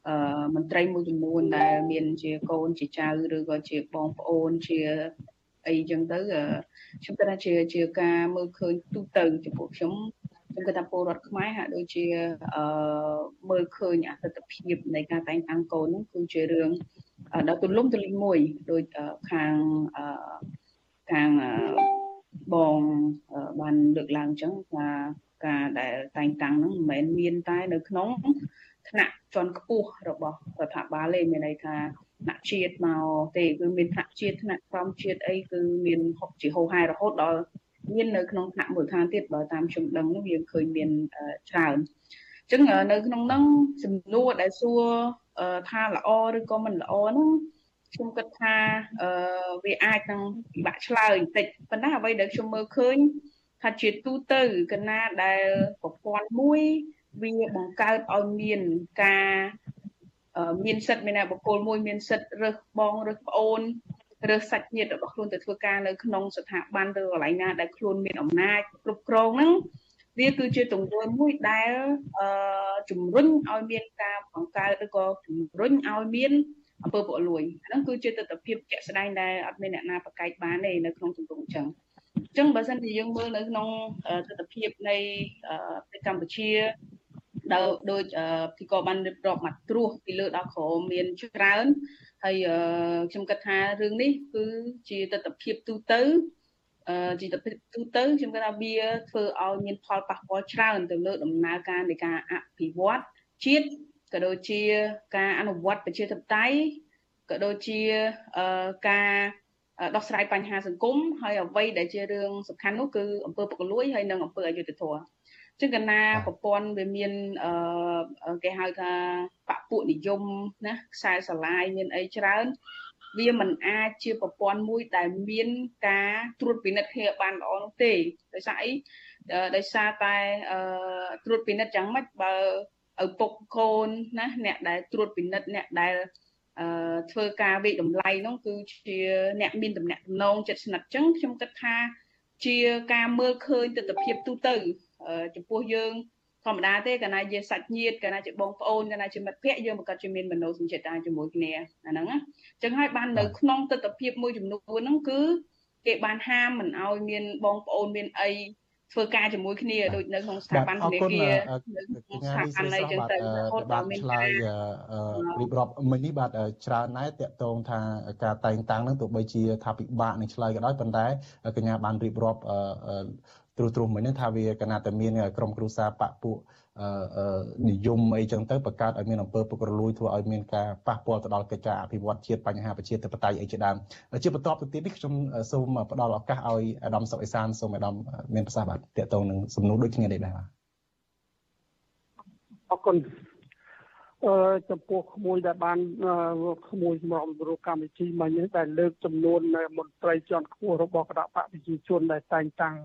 អឺមន្ត្រីមួយចំនួនដែលមានជាកូនជាចៅឬក៏ជាបងប្អូនជា អីចឹងទៅខ្ញុំគិតថាជាជាការមើលឃើញទូទៅចំពោះខ្ញុំខ្ញុំគិតថាពលរដ្ឋខ្មែរហាក់ដូចជាអឺមើលឃើញអតិថិភាពនៃការតែងតាំងកូនហ្នឹងគឺជារឿងដ៏ទូលំទូលាយមួយដោយខាងអឺខាងបងបានលើកឡើងអញ្ចឹងថាការដែលតែងតាំងហ្នឹងមិនមែនមានតែនៅក្នុងថ្នាក់ជាន់ខ្ពស់របស់រដ្ឋាភិបាលទេមានន័យថា ថ្នាក់ជាតិមកទេគឺមានថ្នាក់ជាតិថ្នាក់ក្រមជាតិអីគឺមានហុកជាហោហែរហូតដល់មាននៅក្នុងថ្នាក់មូលដ្ឋានទៀតបើតាមខ្ញុំដឹងវាឃើញមានច្រើនអញ្ចឹងនៅក្នុងហ្នឹងសំណួរដែលសួរថាល្អឬក៏មិនល្អហ្នឹងខ្ញុំគិតថាអឺវាអាចនឹងពិបាកឆ្លើយបន្តិចប៉ុន្តែអ្វីដែលខ្ញុំមើលឃើញថាជាទូទៅកណាដែលប្រព័ន្ធមួយវាបង្កើតឲ្យមានការ មានសិទ្ធិមានបុគ្គលមួយមានសិទ្ធិរើសបងរើសប្អូនរើសសាច់ញាតិរបស់ខ្លួនទៅធ្វើការនៅក្នុងស្ថាប័នឬកន្លែងណាដែលខ្លួនមានអំណាចគ្រប់គ្រងហ្នឹងវាគឺជាទង្វើមួយដែលអឺជំរុញឲ្យមានការបង្កើតឬក៏ជំរុញឲ្យមានអំពើពុករលួយហ្នឹងគឺជាទស្សនវិជ្ជាជាក់ស្ដែងដែលអត់មានអ្នកណាប្រកែកបានទេនៅក្នុងសង្គមអញ្ចឹងអញ្ចឹងបើសិនជាយើងមើលនៅក្នុងទស្សនវិជ្ជានៃប្រទេសកម្ពុជា ដោយដូចទីក៏បានរៀបរាប់មកត្រួសពីលើដល់ក្រមមានច្រើនហើយខ្ញុំគិតថារឿងនេះគឺជាទស្សនវិជ្ជាទូទៅជាទៅទូទៅខ្ញុំគិតថាវាធ្វើឲ្យមានផលប៉ះពាល់ច្រើនទៅលើដំណើរការនៃការអភិវឌ្ឍជាតិក៏ដូចជាការអនុវត្តប្រជាធិបតេយ្យក៏ដូចជាការដោះស្រាយបញ្ហាសង្គមហើយអ្វីដែលជារឿងសំខាន់នោះគឺអង្គើពុករលួយហើយនិងអង្គើអយុធធម៌ ចឹងកណាប្រព័ន្ធវាមានអឺគេហៅថាបពុនិយមណាខ្សែស្រឡាយមានអីច្រើន វាមិនអាចជាប្រព័ន្ធមួយដែលមានការត្រួតពិនិត្យគ្នាបានល្អនោះទេដោយសារអីដោយសារតែត្រួតពិនិត្យយ៉ាងម៉េចបើឪពុកកូនណាអ្នកដែលត្រួតពិនិត្យអ្នកដែលអឺធ្វើការវិតម្លៃនោះគឺជាអ្នកមានតំណែងតំណងចិត្តស្និទ្ធចឹងខ្ញុំគិតថាជាការមើលឃើញទស្សនវិជ្ជាទូទៅ ចំពោះយើងធម្មតាទេកាលណាជាសាច់ញាតិកាលណាជាបងប្អូនកាលណាជាមិត្តភ័ក្តិយើងប្រកាសជាមានមនោសញ្ចេតនាជាមួយគ្នាអាហ្នឹងណាអញ្ចឹងហើយបាននៅក្នុងទស្សនវិជ្ជាមួយចំនួនហ្នឹងគឺគេបានហាមមិនឲ្យមានបងប្អូនមានអីធ្វើការជាមួយគ្នាដូចនៅក្នុងស្ថាប័នធនាគារស្ថាប័នអីចឹងទៅរហូតដល់មានការរៀបរាប់មិញនេះបាទច្រើនណែតកតងថាការតែងតាំងនឹងទោះបីជាថាពិបាកនឹងឆ្លើយក៏ដោយប៉ុន្តែកញ្ញាបានរៀបរាប់ ទ្រុសទ្រុសមិញហ្នឹងថាវាកណាតែមានក្រុមគ្រួសារបពពួកនិយមអីចឹងទៅបង្កើតឲ្យមានអំពើពុករលួយធ្វើឲ្យមានការប៉ះពាល់ទៅដល់កិច្ចការអភិវឌ្ឍជាតិបញ្ហាប្រជាធិបតេយ្យអីជាដើមជាបន្តទៅទៀតនេះខ្ញុំសូមផ្ដល់ឱកាសឲ្យអាដាមសុកអេសានសូមអាដាមមានប្រសាសន៍បាទតកតងនឹងសំណួរដូចគ្នានេះដែរបាទអរគុណអឺចំពោះក្មួយដែលបានក្មួយសម្រាប់រូបកម្មវិធីមិញនេះដែលលើកចំនួនមន្ត្រីជាន់ខ្ពស់របស់គណៈបកប្រជាជនដែលតែងតាំង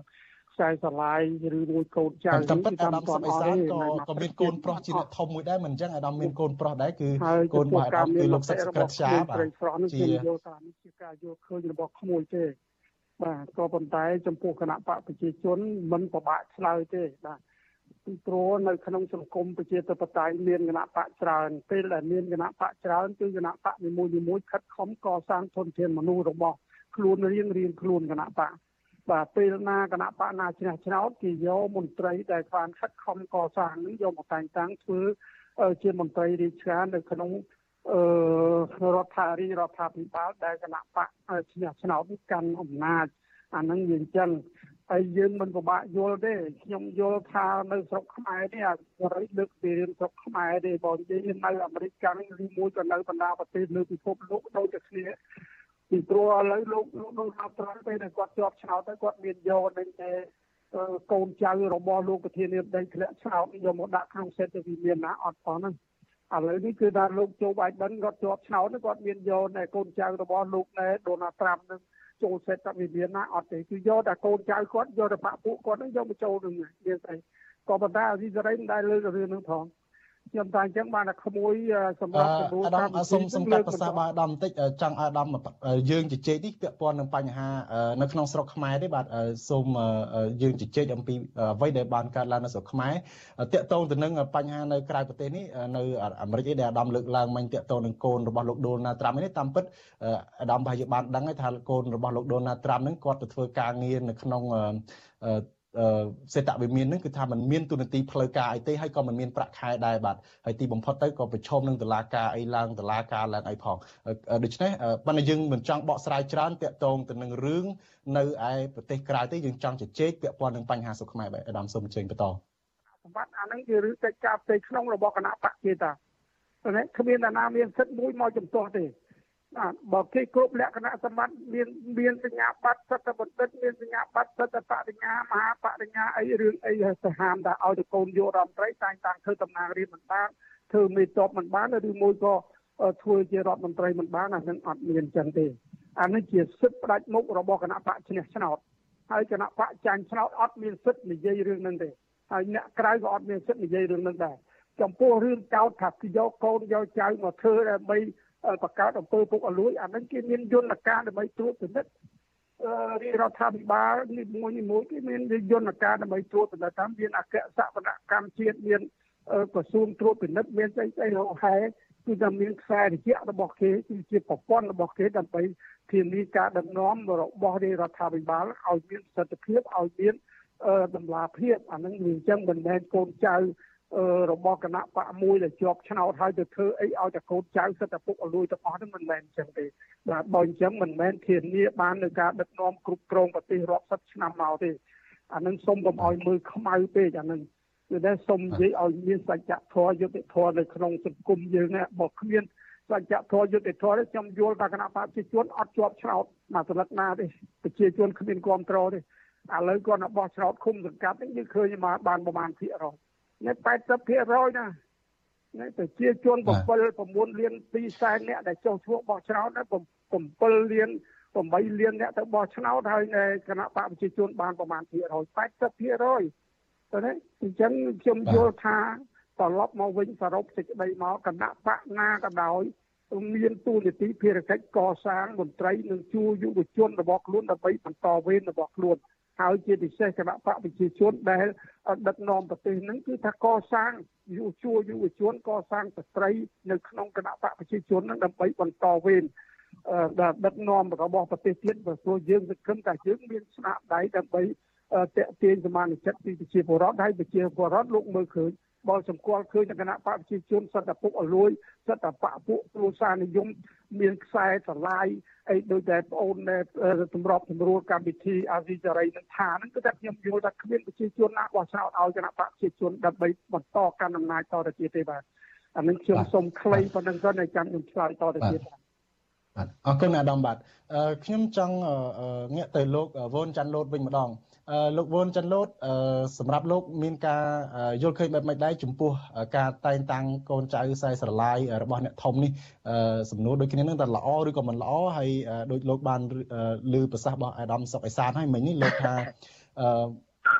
ខ្សែស្រឡាយឬមួយកូនចៅតាមពិតអាដាមសុបិសានក៏ក៏មានកូនប្រុសជាអ្នកធំមួយដែរមិនអញ្ចឹងអាដាមមានកូនប្រុសដែរគឺកូនរបស់អាដាមគឺលោកសឹកក្រិតជាបាទប្រុសនេះខ្ញុំយល់ថានេះជាការយល់ឃើញរបស់ក្មួយទេបាទក៏ប៉ុន្តែ ចំពោះគណៈបកប្រជាជនមិនពិបាកឆ្លើយទេបាទពីព្រោះនៅក្នុងសង្គមប្រជាធិបតេយ្យមានគណៈបកច្រើនពេលដែលមានគណៈបកច្រើនគឺគណៈបកនីមួយៗខិតខំកសាងធនធានមនុស្សរបស់ខ្លួនរៀងរៀងខ្លួនគណៈបក បាទពេលណាគណៈបកណាជ្រះឆ្នោតគេយកមន្ត្រីដែលបានខិតខំកសាងនេះយកមកតែងតាំងធ្វើជាមន្ត្រីរាជការនៅក្នុងអឺរដ្ឋាភិបាលរដ្ឋាភិបាលដែលគណៈបកជ្រះឆ្នោតកាន់អំណាចអានឹងវាអញ្ចឹងហើយយើងមិនពិបាកយល់ទេខ្ញុំយល់ថានៅស្រុកខ្មែរនេះអារិយលើកពីរឿងស្រុកខ្មែរទេបើនិយាយនៅអាមេរិកកាំងឬមួយក៏នៅបណ្ដាប្រទេសលើពិភពលោកដូចតែគ្នា ពីព្រោះឥឡូវលោកលោកដូណាល់ត្រាំពេលដែលគាត់ជាប់ឆ្នោតទៅគាត់មានយកនឹងតែកូនចៅរបស់លោកប្រធានាធិបតីធ្លាក់ឆ្នោតយកមកដាក់ក្នុងសេតវិមានណាអត់ផងហ្នឹងឥឡូវនេះគឺថាលោកជូបៃដិនគាត់ជាប់ឆ្នោតគាត់មានយកតែកូនចៅរបស់លោកណែដូណាល់ត្រាំនឹងចូលសេតវិមានណាអត់ទេគឺយកតែកូនចៅគាត់យកតែបាក់ពួកគាត់នឹងយកមកចូលនឹងមានស្អីក៏ប៉ុន្តែអស៊ីសេរីមិនដែលលើករឿងនឹងផង ខ្ញុំតែអញ្ចឹងបានតែក្មួយសម្រាប់គ្រូអាដាមសូមសូមកាត់ប្រសាសន៍បាទអាដាមបន្តិចចង់អាដាមយើងជជែកនេះពាក់ព័ន្ធនឹងបញ្ហានៅក្នុងស្រុកខ្មែរទេបាទសូមយើងជជែកអំពីអ្វីដែលបានកើតឡើងនៅស្រុកខ្មែរតាក់ទងទៅនឹងបញ្ហានៅក្រៅប្រទេសនេះនៅអាមេរិកឯដែលអាដាមលើកឡើងមិញតាក់ទងនឹងកូនរបស់លោកដូណាល់ត្រាំនេះតាមពិតអាដាមប្រហែលជាបានដឹងហើយថាកូនរបស់លោកដូណាល់ត្រាំនឹងគាត់ទៅធ្វើការងារនៅក្នុង សេតវិមាននឹងគឺថាมันមានទូនាទីផ្លូវការអីទេហើយក៏มันមានប្រាក់ខែដែរបាទហើយទីបំផុតទៅក៏ប្រឈមនឹងតឡាការអីឡើងតឡាការឡើងអីផងដូច្នេះប៉ុន្តែយើងមិនចង់បកស្រាយច្រើនតាក់ទងទៅនឹងរឿងនៅឯប្រទេសក្រៅទេយើងចង់ជជែកពាក់ព័ន្ធនឹងបញ្ហាសុខខ្មែរបាទអាដាមសូមអញ្ជើញបន្តសម្បត្តិអានឹងជារឿងកិច្ចការផ្ទៃក្នុងរបស់គណៈបកគេតាតែគ្មានអ្នកណាមានសិទ្ធិមួយមកជំទាស់ទេ បាទបើគេគ្រប់លក្ខណៈសម្បត្តិមានមានសញ្ញាបត្រសិទ្ធិបណ្ឌិតមានសញ្ញាបត្រសិទ្ធិបរិញ្ញាមហាបរិញ្ញាអីរឿងអីទៅហាមថាឲ្យទៅកូនយករដ្ឋមន្ត្រីតែងតាំងធ្វើតំណាងរាជបណ្ដាធ្វើមេតបមិនបានឬមួយក៏ធ្វើជារដ្ឋមន្ត្រីមិនបានអានឹងអត់មានចឹងទេអានេះជាសិទ្ធិផ្ដាច់មុខរបស់គណៈបកឈ្នះឆ្នោតហើយគណៈបកចាញ់ឆ្នោតអត់មានសិទ្ធិនិយាយរឿងហ្នឹងទេហើយអ្នកក្រៅក៏អត់មានសិទ្ធិនិយាយរឿងហ្នឹងដែរចំពោះរឿងកោតថាយកកូនយកចៅមកធ្វើដើម្បី បង្កើតអំពើពុករលួយអាហ្នឹងគេមានយន្តការដើម្បីត្រួតពិនិត្យរាជរដ្ឋាភិបាលនេះមួយនេះមួយគេមានយន្តការដើម្បីត្រួតពិនិត្យតាមមានអគ្គសវនកម្មជាតិមានក្រសួងត្រួតពិនិត្យមានស្អីស្អីរហែគឺតែមានខ្សែរយៈរបស់គេគឺជាប្រព័ន្ធរបស់គេដើម្បីធានាការដឹកនាំរបស់រាជរដ្ឋាភិបាលឲ្យមានប្រសិទ្ធភាពឲ្យមានតម្លាភាពអានឹងវាអញ្ចឹងមិនមែនកូនចៅ របស់គណៈបកមួយដែលជាប់ឆ្នោតហើយទៅធ្វើអីឲ្យតែកូនចៅសិតតែពុកអលួយទាំងអស់ហ្នឹងមិនមែនអញ្ចឹងទេបាទបើអញ្ចឹងមិនមែនធានាបាននៅការដឹកនាំគ្រប់គ្រងប្រទេសរាប់សិបឆ្នាំមកទេអានឹងសុំកុំឲ្យមើលខ្មៅពេកអានឹងគឺតែសុំនិយាយឲ្យមានសច្ចធម៌យុត្តិធម៌នៅក្នុងសង្គមយើងណាបើគ្មានសច្ចធម៌យុត្តិធម៌នេះខ្ញុំយល់ថាគណៈបព្វជិជនអត់ជាប់ឆ្នោតមកសន្លឹកណាទេប្រជាជនគ្មានគ្រប់គ្រងទេឥឡូវគាត់បោះឆ្នោតឃុំសង្កាត់នេះយើងឃើញមកបានប្រមាណភាគរយ នេះ80%ណានេះប្រជាជន7 9លាន2សែនអ្នកដែលចុះឈ្មោះបោះឆ្នោតណា7លាន8លានអ្នកទៅបោះឆ្នោតហើយគណៈបកប្រជាជនបានប្រមាណភាគរយ80%ទៅនេះអញ្ចឹងខ្ញុំយល់ថាត្រឡប់មកវិញសរុបសេចក្តីមកគណៈបកណាក៏ដោយមានទូនាទីភារកិច្ចកសាងមន្ត្រីនិងជួយុវជនរបស់ខ្លួនដើម្បីបន្តវេនរបស់ខ្លួន ហើយជាពិសេសគណៈបកប្រជាជនដែលដឹកនាំប្រទេសហ្នឹងគឺថាកសាងយុវជួយុវជនកសាងស្ត្រីនៅក្នុងគណៈបកប្រជាជនហ្នឹងដើម្បីបន្តវេនដែលដឹកនាំរបស់ប្រទេសទៀតព្រោះយើងសង្ឃឹមថាយើងមានស្នាដៃដើម្បីតេទៀងសមាជិកពីប្រជាពលរដ្ឋហើយប្រជាពលរដ្ឋលោកមើលឃើញ បើសម្គាល់ឃើញគណៈបកប្រជាជនសត្វតែពុកអលួយសត្វតែបកពួកគ្រួសារនិយមមានខ្សែស្រឡាយអីដូចតែបងអូនសម្របសម្រួលកម្មវិធីអាស៊ីសេរីនឹងថាហ្នឹងគឺតែខ្ញុំយល់ថាគ្មានប្រជាជនណាបោះឆ្នោតឲ្យគណៈបកប្រជាជនដើម្បីបន្តកាន់អំណាចតទៅទៀតទេបាទអានឹងខ្ញុំសូមខ្លីប៉ុណ្្នឹងសិនឲ្យចាំខ្ញុំឆ្លើយតទៅទៀតបាទបាទអរគុណអាដាមបាទខ្ញុំចង់ងាកទៅលោកវ៉ុនចាន់លូតវិញម្ដង លោកវ៉ុនចាន់លូតសម្រាប់លោកមានការយល់ឃើញបែបម៉េចដែរចំពោះការតែងតាំងកូនចៅខ្សែស្រឡាយរបស់អ្នកធំនេះសំណួរដូចគ្នានឹងតើល្អឬក៏មិនល្អហើយដូចលោកបានលើប្រសាសន៍របស់អាដាមសុកអេសានហើយមិញនេះលោកថា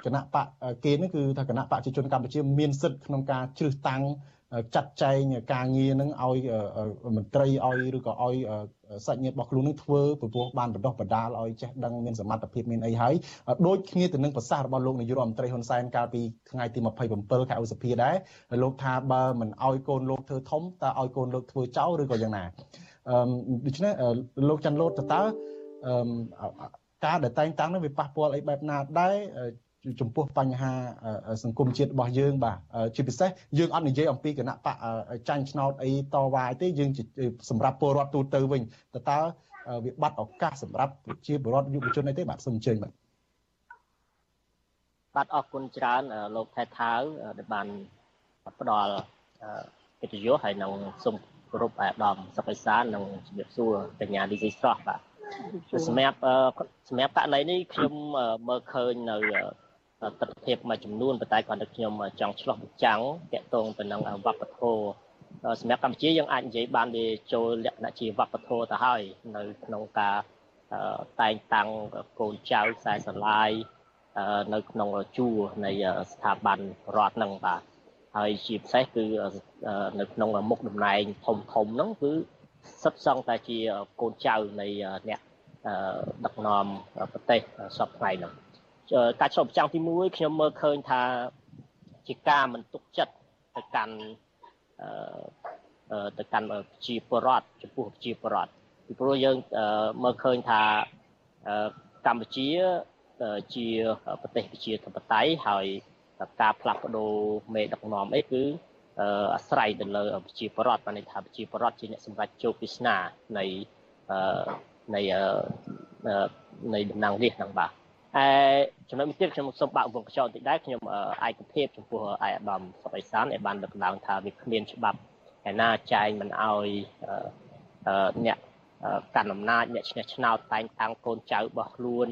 គណៈបកគេនេះគឺថាគណៈបកប្រជាជនកម្ពុជាមានសិទ្ធិក្នុងការជ្រើសតាំងចាត់ចែងការងារនឹងឲ្យមន្ត្រីឲ្យឬក៏ឲ្យ សាច់ញាតិរបស់ខ្លួននឹងធ្វើព្រោះបានបណ្ដោះបណ្ដាលឲ្យចេះដឹងមានសមត្ថភាពមានអីហើយដូចគ្នាទៅនឹងប្រសាសន៍របស់លោកនាយករដ្ឋមន្ត្រីហ៊ុនសែនកាលពីថ្ងៃទី27ខែឧសភាដែរលោកថាបើមិនឲ្យកូនលោកធ្វើធំតើឲ្យកូនលោកធ្វើចៅឬក៏យ៉ាងណាអឺដូច្នេះលោកច័ន្ទលូតតើអឺការដែលតែងតាំងនឹងវាប៉ះពាល់អីបែបណាដែរ ចំពោះបញ្ហាសង្គមជាតិរបស់យើងបាទជាពិសេសយើងអត់និយាយអំពីគណៈបកចាញ់ឆ្នោតអីតវ៉ាទេយើងសម្រាប់ពលរដ្ឋទូទៅវិញតើតើវាបាត់ឱកាសសម្រាប់ជាពលរដ្ឋយុវជនអីទេបាទសូមអញ្ជើញបាទបាទអរគុណច្រើនលោកថែថាវដែលបានផ្ដល់កិត្តិយសហើយនឹងសូមគោរពអាដាមសុខិសាននិងជំរាបសួរកញ្ញាឌីស៊ីស្រស់បាទសម្រាប់សម្រាប់ករណីនេះខ្ញុំមើលឃើញនៅ ទស្សនវិជ្ជាមួយចំនួនប៉ុន្តែគាត់តែខ្ញុំចង់ឆ្លោះបញ្ចាំងតកតងទៅនឹងវប្បធម៌សម្រាប់កម្ពុជាយើងអាចនិយាយបានវាចូលលក្ខណៈជាវប្បធម៌ទៅហើយនៅក្នុងការតែងតាំងកូនចៅខ្សែស្រឡាយនៅក្នុងជួរនៃស្ថាប័នរដ្ឋហ្នឹងបាទហើយជាពិសេសគឺនៅក្នុងមុខតំណែងធំធំហ្នឹងគឺសិតសឹងតែជាកូនចៅនៃអ្នកដឹកនាំប្រទេសសពថ្ងៃហ្នឹង ការឆ្លុះបញ្ចាំងទី1ខ្ញុំមើលឃើញថាជាការមិនទុកចិត្តទៅកាន់ទៅកាន់ប្រជាពលរដ្ឋចំពោះប្រជាពលរដ្ឋពីព្រោះយើងមើលឃើញថាកម្ពុជាជាប្រទេសប្រជាធិបតេយ្យហើយការផ្លាស់ប្ដូរមេដឹកនាំអីគឺអាស្រ័យទៅលើប្រជាពលរដ្ឋបានន័យថាប្រជាពលរដ្ឋជាអ្នកសម្រេចជោគវាសនានៃនៃនៃតំណែងនេះហ្នឹងបាទ ហើយចំណុចមួយទៀតខ្ញុំសូមបាក់វងកញ្ចក់បន្តិចដែរខ្ញុំឯកភាពចំពោះអាយដាមសុបៃសានដែលបានលើកឡើងថាវាគ្មានច្បាប់ឯណាចែងមិនអោយអ្នកកាន់អំណាចអ្នកឈ្នះឆ្នោតតែងតាំងកូនចៅរបស់ខ្លួន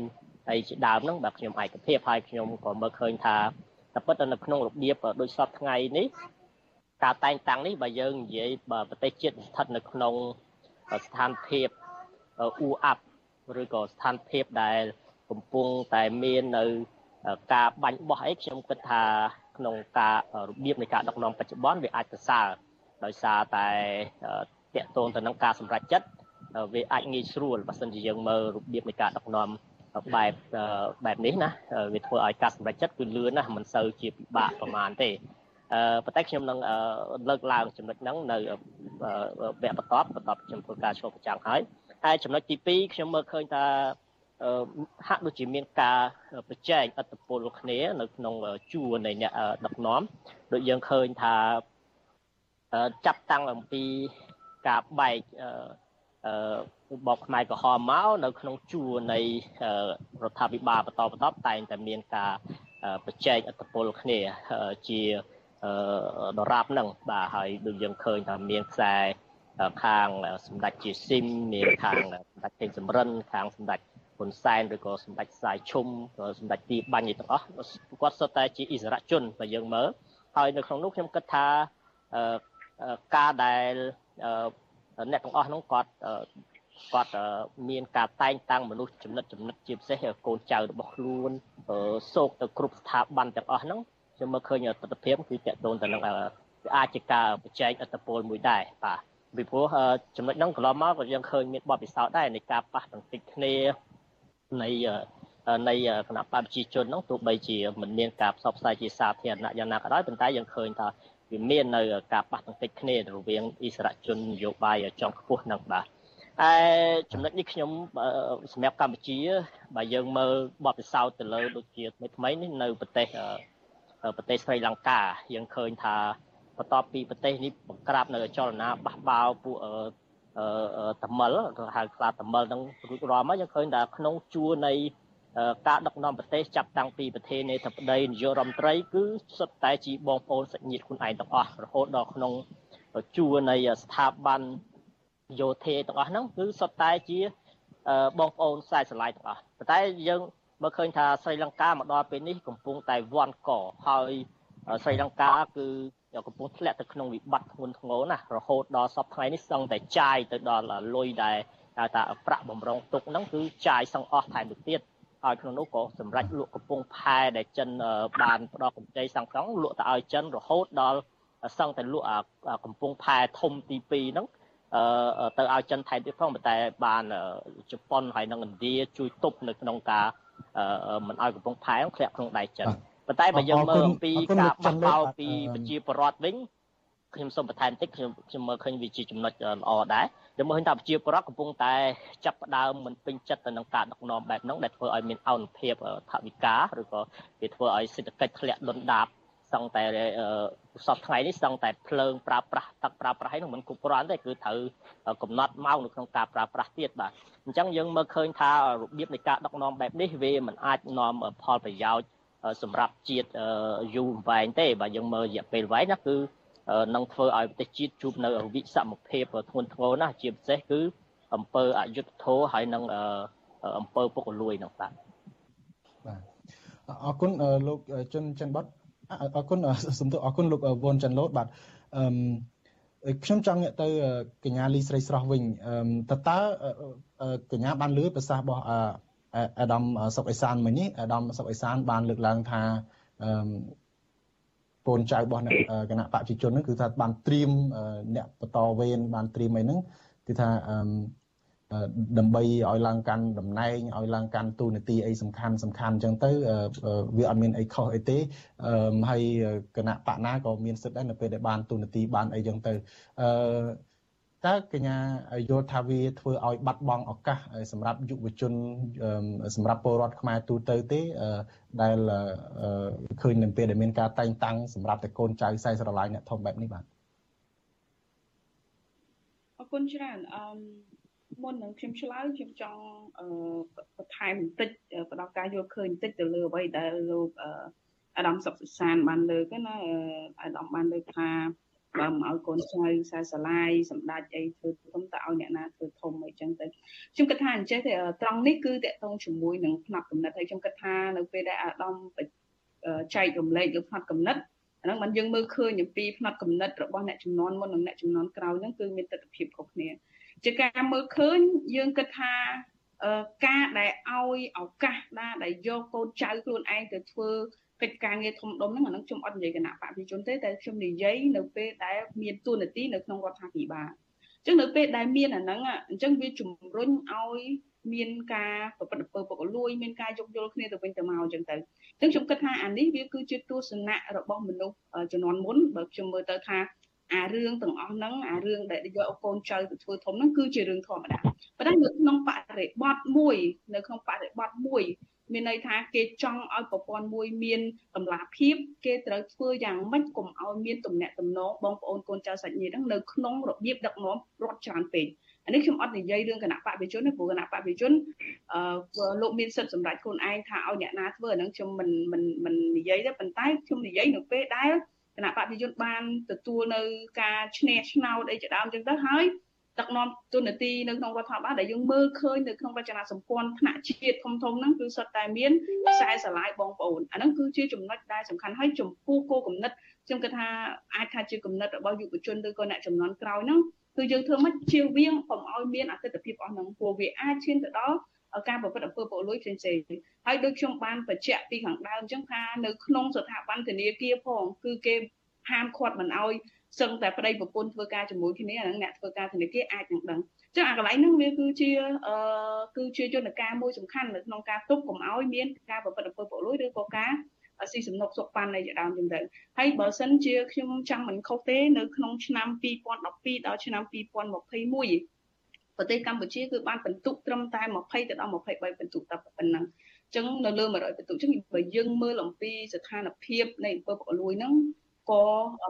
ហើយជាដើមហ្នឹងបាទខ្ញុំឯកភាពហើយខ្ញុំក៏មើលឃើញថាតែពិតនៅក្នុងរបៀបដូចសពថ្ងៃនេះការតែងតាំងនេះបើយើងនិយាយបើប្រទេសជាតិស្ថិតនៅក្នុងស្ថានភាពអ៊ូអាប់ឬក៏ស្ថានភាពដែល កំពុងតែមាននៅការបាញ់បោះអីខ្ញុំគិតថាក្នុងការរបៀបនៃការដឹកនាំបច្ចុប្បន្នវាអាចប្រសើរដោយសារតែតកតូនទៅនឹងការសម្រេចចិត្តវាអាចងាយស្រួលបើសិនជាយើងមើលរបៀបនៃការដឹកនាំបែបបែបនេះណាវាធ្វើឲ្យការសម្រេចចិត្តគឺលឿនណាស់មិនសូវជាពិបាកប្រហែលទេអឺប៉ុន្តែខ្ញុំនឹងលើកឡើងចំណុចហ្នឹងនៅវគ្គបន្តបន្ទាប់ខ្ញុំធ្វើការឆ្លុះបញ្ចាំងហើយហើយចំណុចទី2ខ្ញុំមើលឃើញថា ហាក់ដូចជាមានការប្រជែងឥទ្ធិពលគ្នា នៅក្នុងជួរនៃអ្នកដឹកនាំដូចយើងឃើញថាចាប់តាំងអំពីការបែកអឺបបខ្មែរក្រហមមកនៅក្នុងជួរនៃរដ្ឋាភិបាលបន្តបន្តតែងតែមានការប្រជែងឥទ្ធិពលគ្នាជាដរាបហ្នឹងបាទហើយដូចយើងឃើញថាមានខ្សែខាងសម្ដេចជាស៊ីមមានខាងសម្ដេចពេញសំរិនខាងសម្ដេច ហ៊ុនសែនឬក៏សម្ដេចសាយឈុំសម្ដេចទីបាញ់ទាំងអស់គាត់សុទ្ធតែជាអិសរាជជនបើយើងមើលហើយនៅក្នុងនោះខ្ញុំគិតថាការដែលអ្នកទាំងអស់នោះគាត់គាត់មានការតែងតាំងមនុស្សចំណិតចំណិតជាពិសេសកូនចៅរបស់ខ្លួនសោកទៅគ្រប់ស្ថាប័នទាំងអស់ហ្នឹងខ្ញុំមើលឃើញទស្សនវិជ្ជាគឺតកតូនទៅនឹងអាចជាការប្រជែងអត្តពលមួយដែរបាទពីព្រោះចំណុចហ្នឹងកន្លងមកក៏យើងឃើញមានបទពិសោធន៍ដែរនៃការប៉ះទង្គិចគ្នា នៃនៃគណៈបព្វជិជនហ្នឹងទោះបីជាមិនមានការផ្សព្វផ្សាយជាសាធារណៈយ៉ាងណាក៏ដោយប៉ុន្តែយើងឃើញថាវាមាននៅការប៉ះទង្គិចគ្នារវាងអិសរាជជននយោបាយជាន់ខ្ពស់ហ្នឹងបាទតែចំណុចនេះខ្ញុំសម្រាប់កម្ពុជាបើយើងមើលបទពិសោធន៍ទៅលើដូចជាថ្មីថ្មីនេះនៅប្រទេសប្រទេសស្រីលង្កាយើងឃើញថាបន្ទាប់ពីប្រទេសនេះបង្ក្រាបនៅចលនាបះបោពួក តមិលក៏ហៅខ្លាតមិលនឹងរួចរាល់មកយើងឃើញថាក្នុងជួរនៃការដឹកនាំប្រទេសចាប់តាំងពីប្រធានាធិបតីនាយករដ្ឋមន្ត្រីគឺសុទ្ធតែជាបងប្អូនសាច់ញាតិខ្លួនឯងទាំងអស់រហូតដល់ក្នុងជួរនៃស្ថាប័នយោធាទាំងអស់ហ្នឹងគឺសុទ្ធតែជាបងប្អូនខ្សែស្រឡាយទាំងអស់ប៉ុន្តែយើងមើលឃើញថាស្រីលង្កាមកដល់ពេលនេះកំពុងតែវាន់កហើយស្រីលង្កាគឺ កំពុងធ្លាក់ទៅក្នុងវិបត្តិធ្ងន់ធ្ងរណាស់រហូតដល់សពថ្ងៃនេះសឹងតែចាយទៅដល់លុយដែលហៅថាប្រាក់បំរុងទុកហ្នឹងគឺចាយសឹងអស់ថែមទៅទៀតហើយក្នុងនោះក៏សម្រាប់លក់កំពង់ផែដែលចិនបានផ្ដល់កម្ចីសង្កង់លក់ទៅឲ្យចិនរហូតដល់សឹងតែលក់កំពង់ផែធំទី2ហ្នឹងអឺទៅឲ្យចិនថែមទៀតផងប៉ុន្តែបានជប៉ុនហើយនិងឥណ្ឌាជួយទប់នៅក្នុងការមិនឲ្យកំពង់ផែធ្លាក់ក្នុងដៃចិនប៉ុ ន្តែបើយើងមើលអំពីការបះបោពីប្រជាពលរដ្ឋវិញខ្ញុំសូមបន្ថែមតិចខ្ញុំខ្ញុំមើលឃើញវាជាចំណុចល្អដែរយើងមើលឃើញថាប្រជាពលរដ្ឋកំពុងតែចាប់ផ្ដើមមិនពេញចិត្តទៅនឹងការដឹកនាំបែបហ្នឹងដែលធ្វើឲ្យមានអនុភាពថវិកាឬក៏វាធ្វើឲ្យសេដ្ឋកិច្ចធ្លាក់ដុនដាបសឹងតែសពថ្ងៃនេះសឹងតែភ្លើងប្រើប្រាស់ទឹកប្រើប្រាស់ហ្នឹងមិនគ្រប់គ្រាន់ទេគឺត្រូវកំណត់ម៉ោងនៅក្នុងការប្រើប្រាស់ទៀតបាទអញ្ចឹងយើងមើលឃើញថារបៀបនៃការដឹកនាំបែបនេះវាមិនអាចនាំផលប្រយោជន៍ សម្រាប់ជាតិយូរវែងទេបើយើងមើលរយៈពេលវែងណាគឺនឹងធ្វើឲ្យប្រទេសជាតិជួបនៅវិសមភាពធ្ងន់ធ្ងរណាស់ជាពិសេសគឺអំពើអយុត្តិធម៌ហើយនឹងអំពើពុករលួយនោះបាទបាទអរគុណលោកជុនចិនបតអរគុណសំទោសអរគុណលោកវ៉ុនចាន់ឡូតបាទអឺខ្ញុំចង់ងាកទៅកញ្ញាលីស្រីស្រស់វិញតើតើកញ្ញាបានលឺប្រសាសន៍របស់ អាដាមសុកអេសានមិញនេះអាដាមសុកអេសានបានលើកឡើងថាអឺកូនចៅរបស់គណៈបព្វជិជនហ្នឹងគឺថាបានត្រៀមអ្នកបន្តវេនបានត្រៀមអីហ្នឹងគឺថាអឺដើម្បីឲ្យឡើងកាន់តំណែងឲ្យឡើងកាន់ទូនាទីអីសំខាន់សំខាន់អញ្ចឹងទៅវាអត់មានអីខុសអីទេហើយគណៈបកណាក៏មានសិទ្ធិដែរនៅពេលដែលបានទូនាទីបានអីអញ្ចឹងទៅអឺ តើកញ្ញាយល់ថាវាធ្វើឲ្យបាត់បង់ឱកាសសម្រាប់យុវជនសម្រាប់ពលរដ្ឋខ្មែរទូទៅទេដែលឃើញនៅពេលដែលមានការតែងតាំងសម្រាប់តែកូនចៅខ្សែស្រឡាយអ្នកធំបែបនេះបាទអរគុណច្រើនអឺមុននឹងខ្ញុំឆ្លើយខ្ញុំចង់បន្ថែមបន្តិចផ្ដល់ការយល់ឃើញបន្តិចទៅលើអ្វីដែលលោកអាដាមសុកសិសានបានលើកណាអាដាមបានលើកថា បើមិនឲ្យកូនចៅខ្សែស្រឡាយសម្ដេចអីធ្វើធំតើឲ្យអ្នកណាធ្វើធំអីចឹងទៅខ្ញុំគិតថាអញ្ចឹងទេត្រង់នេះគឺតកតងជាមួយនឹងផ្នែកកំណត់ហើយខ្ញុំគិតថានៅពេលដែលអាដាមចែករំលែកលើផ្នែកកំណត់អាហ្នឹងបានយើងមើលឃើញអំពីផ្នែកកំណត់របស់អ្នកចំនួនមុននិងអ្នកចំនួនក្រោយហ្នឹងគឺមានទស្សនវិជ្ជាខុសគ្នាជាការមើលឃើញយើងគិតថាការដែលឲ្យឱកាសដែរដែលយកកូនចៅខ្លួនឯងទៅធ្វើ កិច្ចការងារធំដុំហ្នឹងអានឹងខ្ញុំអត់និយាយគណៈបព្វជិជនទេតែខ្ញុំនិយាយនៅពេលដែលមានទួនាទីនៅក្នុងរដ្ឋាភិបាលអញ្ចឹងនៅពេលដែលមានអាហ្នឹងអញ្ចឹងវាជំរុញឲ្យមានការប្រព្រឹត្តអំពើពុករលួយមានការយកយល់គ្នាទៅវិញទៅមកអញ្ចឹងទៅអញ្ចឹងខ្ញុំគិតថាអានេះវាគឺជាទស្សនៈរបស់មនុស្សជំនាន់មុនបើខ្ញុំមើលទៅថាអារឿងទាំងអស់ហ្នឹងអារឿងដែលយកកូនចៅទៅធ្វើធំហ្នឹងគឺជារឿងធម្មតាប៉ុន្តែនៅក្នុងបរិបទមួយនៅក្នុងបរិបទមួយ មានន័យថាគេចង់ឲ្យប្រព័ន្ធមួយមានតម្លាភាពគេត្រូវធ្វើយ៉ាងម៉េចកុំឲ្យមានទំនាក់ទំនងបងប្អូនកូនចៅសាច់ញាតិហ្នឹងនៅក្នុងរបៀបដឹកនាំរដ្ឋច្រើនពេកអានេះខ្ញុំអត់និយាយរឿងគណៈបព្វជិជនទេព្រោះគណៈបព្វជិជនអឺលោកមានសិទ្ធិសម្រេចខ្លួនឯងថាឲ្យអ្នកណាធ្វើអាហ្នឹងខ្ញុំមិនមិនមិននិយាយទេប៉ុន្តែខ្ញុំនិយាយនៅពេលដែលគណៈបព្វជិជនបានទទួលនៅការឈ្នះឆ្នោតអីជាដើមអញ្ចឹងទៅហើយ ដឹកនាំទូនាទីនៅក្នុងរដ្ឋាភិបាលដែលយើងមើលឃើញនៅក្នុងរចនាសម្ព័ន្ធថ្នាក់ជាតិធំធំហ្នឹងគឺសុទ្ធតែមានខ្សែស្រឡាយបងប្អូនអាហ្នឹងគឺជាចំណុចដែលសំខាន់ហើយចំពោះគោលគំនិតខ្ញុំគិតថាអាចថាជាគំនិតរបស់យុវជនឬក៏អ្នកចំនួនក្រោយហ្នឹងគឺយើងធ្វើម៉េចជៀសវាងកុំឲ្យមានអតិថិភាពអស់ហ្នឹងព្រោះវាអាចឈានទៅដល់ការប្រព្រឹត្តអំពើពុករលួយផ្សេងៗហើយដូចខ្ញុំបានបញ្ជាក់ពីខាងដើមអញ្ចឹងថានៅក្នុងស្ថាប័នធនាគារផងគឺគេ ហាមឃាត់មិនឲ្យសឹងតែប្តីប្រពន្ធធ្វើការជាមួយគ្នាអាហ្នឹងអ្នកធ្វើការធនាគារអាចនឹងដឹងអញ្ចឹងអាកន្លែងហ្នឹងវាគឺជាអឺគឺជាយន្តការមួយសំខាន់នៅក្នុងការទប់កុំឲ្យមានការប្រព្រឹត្តអំពើពុករលួយឬក៏ការស៊ីសំណុកសុកប៉ាន់នៃដើមចឹងទៅហើយបើសិនជាខ្ញុំចាំមិនខុសទេនៅក្នុងឆ្នាំ2012ដល់ឆ្នាំ2021ប្រទេសកម្ពុជាគឺបានបន្ទុកត្រឹមតែ20ទៅដល់23បន្ទុកតែប៉ុណ្ណឹងអញ្ចឹងនៅលើ100បន្ទុកអញ្ចឹងបើយើងមើលអំពីស្ថានភាពនៃអំពើពុករលួយហ្នឹង ក៏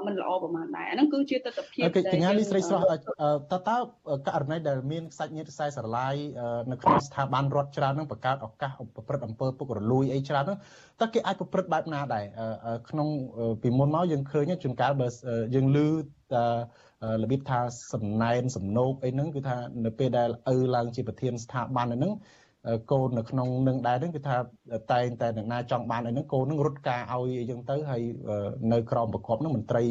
មិនល្អប្រហែលដែរអាហ្នឹងគឺជាទស្សនវិជ្ជាកញ្ញាលីស្រីស្រស់តើតើករណីដែលមានខ្សាច់ញាតិខ្សែស្រឡាយនៅក្នុងស្ថាប័នរដ្ឋច្រើននឹងបង្កើតឱកាសប្រព្រឹត្តអំពើពុករលួយអីច្រើនហ្នឹងតើគេអាចប្រព្រឹត្តបែបណាដែរក្នុងពីមុនមកយើងឃើញជួនកាលបើយើងឮថារបៀបថាសំណែនសំណោកអីហ្នឹងគឺថានៅពេលដែលឪឡើងជាប្រធានស្ថាប័នហ្នឹង កូននៅក្នុងនឹងដែរហ្នឹងគឺថាតែងតែអ្នកណាចង់បានអីហ្នឹងកូនហ្នឹងរត់ការឲ្យអីចឹងទៅហើយនៅក្រមប្រកបហ្នឹងមន្ត្រី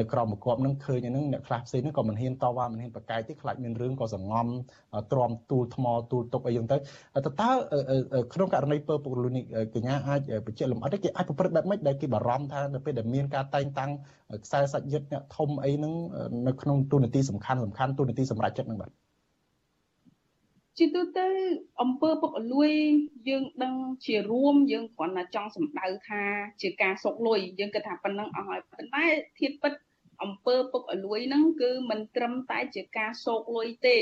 នៅក្រមប្រកបហ្នឹងឃើញហ្នឹងអ្នកខ្លះផ្សេងហ្នឹងក៏មិនហ៊ានតវ៉ាមិនហ៊ានប្រកែកទេខ្លាចមានរឿងក៏សងំទ្រាំទូលថ្មទូលទុកអីចឹងទៅតើតើក្នុងករណីពើពុករលួយនេះកញ្ញាអាចបញ្ជាក់លម្អិតគេអាចប្រព្រឹត្តបែបម៉េចដែលគេបារម្ភថានៅពេលដែលមានការតែងតាំងខ្សែសាច់យុទ្ធអ្នកធំអីហ្នឹងនៅក្នុងទូនាទីសំខាន់សំខាន់ទូនាទីសម្រាប់ចិត្តហ្នឹងបាទ ជាទូទៅអំពើពុករលួយយើងដឹងជារួមយើងគ្រាន់តែចង់សម្ដៅថាជាការសុកលុយយើងគិតថាប៉ុណ្ណឹងអស់ហើយប៉ុន្តែធៀបពិតអំពើពុករលួយហ្នឹងគឺមិនត្រឹមតែជាការសោកលុយទេ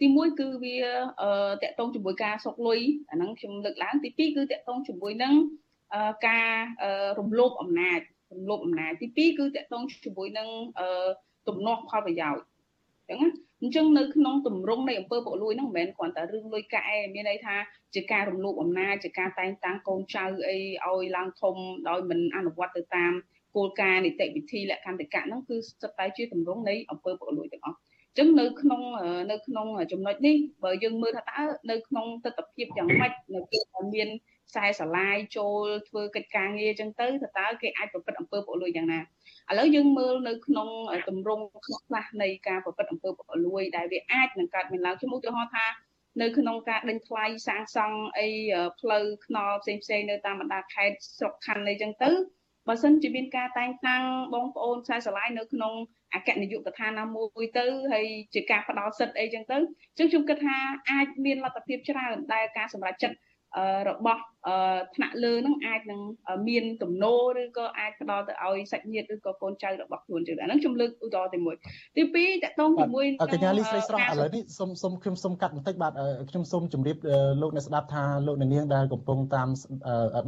ទីមួយគឺវាអឺតកតងជាមួយការសុកលុយអាហ្នឹងខ្ញុំលើកឡើងទីពីរគឺតកតងជាមួយនឹងការរំលោភអំណាចរំលោភអំណាចទីពីរគឺតកតងជាមួយនឹងទំនាស់ផលប្រយោជន៍អញ្ចឹងណាអញ្ចឹងនៅក្នុងទម្រង់នៃអំពើពុករលួយហ្នឹងមិនមែនគ្រាន់តែរឿងលុយកាក់ឯងមានន័យថាជាការរំលោភអំណាចជាការតែងតាំងកូនចៅអីឲ្យឡើងធំដោយមិនអនុវត្តទៅតាមគោលការណ៍នីតិវិធីលក្ខន្តិកៈហ្នឹងគឺស្ថិតតែជាទម្រង់នៃអំពើពុករលួយទាំងអស់អញ្ចឹងនៅក្នុងនៅក្នុងចំណុចនេះបើយើងមើលថាតើនៅក្នុងទស្សនវិជ្ជាយ៉ាងម៉េចនៅពេលដែលមានខ្សែស្រឡាយចូលធ្វើកិច្ចការងារអញ្ចឹងទៅតើគេអាចប្រព្រឹត្តអំពើពុករលួយយ៉ាងណា ឥឡូវយើងមើលនៅក្នុងទម្រង់ខ្លះនៃការប្រព្រឹត្តអំពើពុករលួយដែលវាអាចនឹងកើតមានឡើងខ្ញុំឧទាហរណ៍ថានៅក្នុងការដេញថ្លៃសាងសង់អីផ្លូវថ្នល់ផ្សេងផ្សេងនៅតាមបណ្ដាខេត្តស្រុកខណ្ឌអីចឹងទៅបើសិនជាមានការតែងតាំងបងប្អូនខ្សែស្រឡាយនៅក្នុងអគ្គនាយកដ្ឋានណាមួយទៅហើយជាការផ្ដល់សិទ្ធអីចឹងទៅអញ្ចឹងខ្ញុំគិតថាអាចមានលទ្ធភាពច្រើនដែលការសម្រេចចិត្ត របស់ថ្នាក់លើនឹងអាចនឹងមានទំនោរឬក៏អាចផ្ដល់ទៅឲ្យសាច់ញាតិឬក៏កូនចៅរបស់ខ្លួនជឿអាហ្នឹងខ្ញុំលើកឧទាហរណ៍ទី1ទី2តកតងជាមួយកញ្ញាលីស្រីស្រស់ឥឡូវនេះសូមសូមខ្ញុំសូមកាត់បន្តិចបាទខ្ញុំសូមជម្រាបលោកអ្នកស្ដាប់ថាលោកអ្នកនាងដែលកំពុងតាម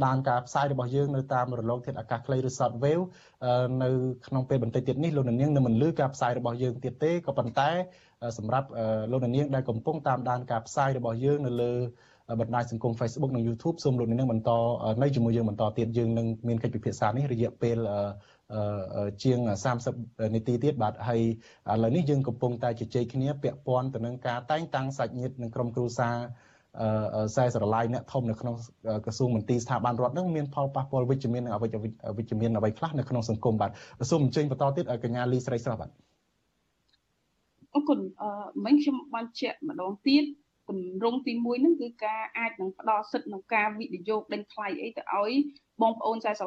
ដានការផ្សាយរបស់យើងនៅតាមរលកធាតុអាកាសខ្លីឬ short wave នៅក្នុងពេលបន្តិចទៀតនេះលោកអ្នកនាងនឹងមិនលឺការផ្សាយរបស់យើងទៀតទេក៏ប៉ុន្តែសម្រាប់លោកអ្នកនាងដែលកំពុងតាមដានការផ្សាយរបស់យើងនៅលើ បណ្ដាញសង្គម Facebook និង YouTube សូមលោកអ្នកនឹងបន្តនៅជាមួយយើងបន្តទៀតយើងនឹងមានកិច្ចពិភាក្សានេះរយៈពេលជាង30នាទីទៀតបាទហើយឥឡូវនេះយើងកំពុងតែជជែកគ្នាពាក់ព័ន្ធទៅនឹងការតែងតាំងសាច់ញាតិនិងក្រុមគ្រួសារខ្សែស្រឡាយអ្នកធំនៅក្នុងក្រសួងមន្ទីរស្ថាប័នរដ្ឋនឹងមានផលប៉ះពាល់វិជ្ជមាននិងអវិជ្ជវិជ្ជមានអ្វីខ្លះនៅក្នុងសង្គមបាទសូមអញ្ជើញបន្តទៀតឲ្យកញ្ញាលីស្រីស្រស់បាទអរគុណអឺមិញខ្ញុំបានជែកម្ដងទៀត គម្រោងទី1ហ្នឹងគឺការអាចនឹងផ្ដល់សិទ្ធិក្នុងការវិនិយោគដេញថ្លៃអីទៅឲ្យបងប្អូនខ្សែស្រឡាយ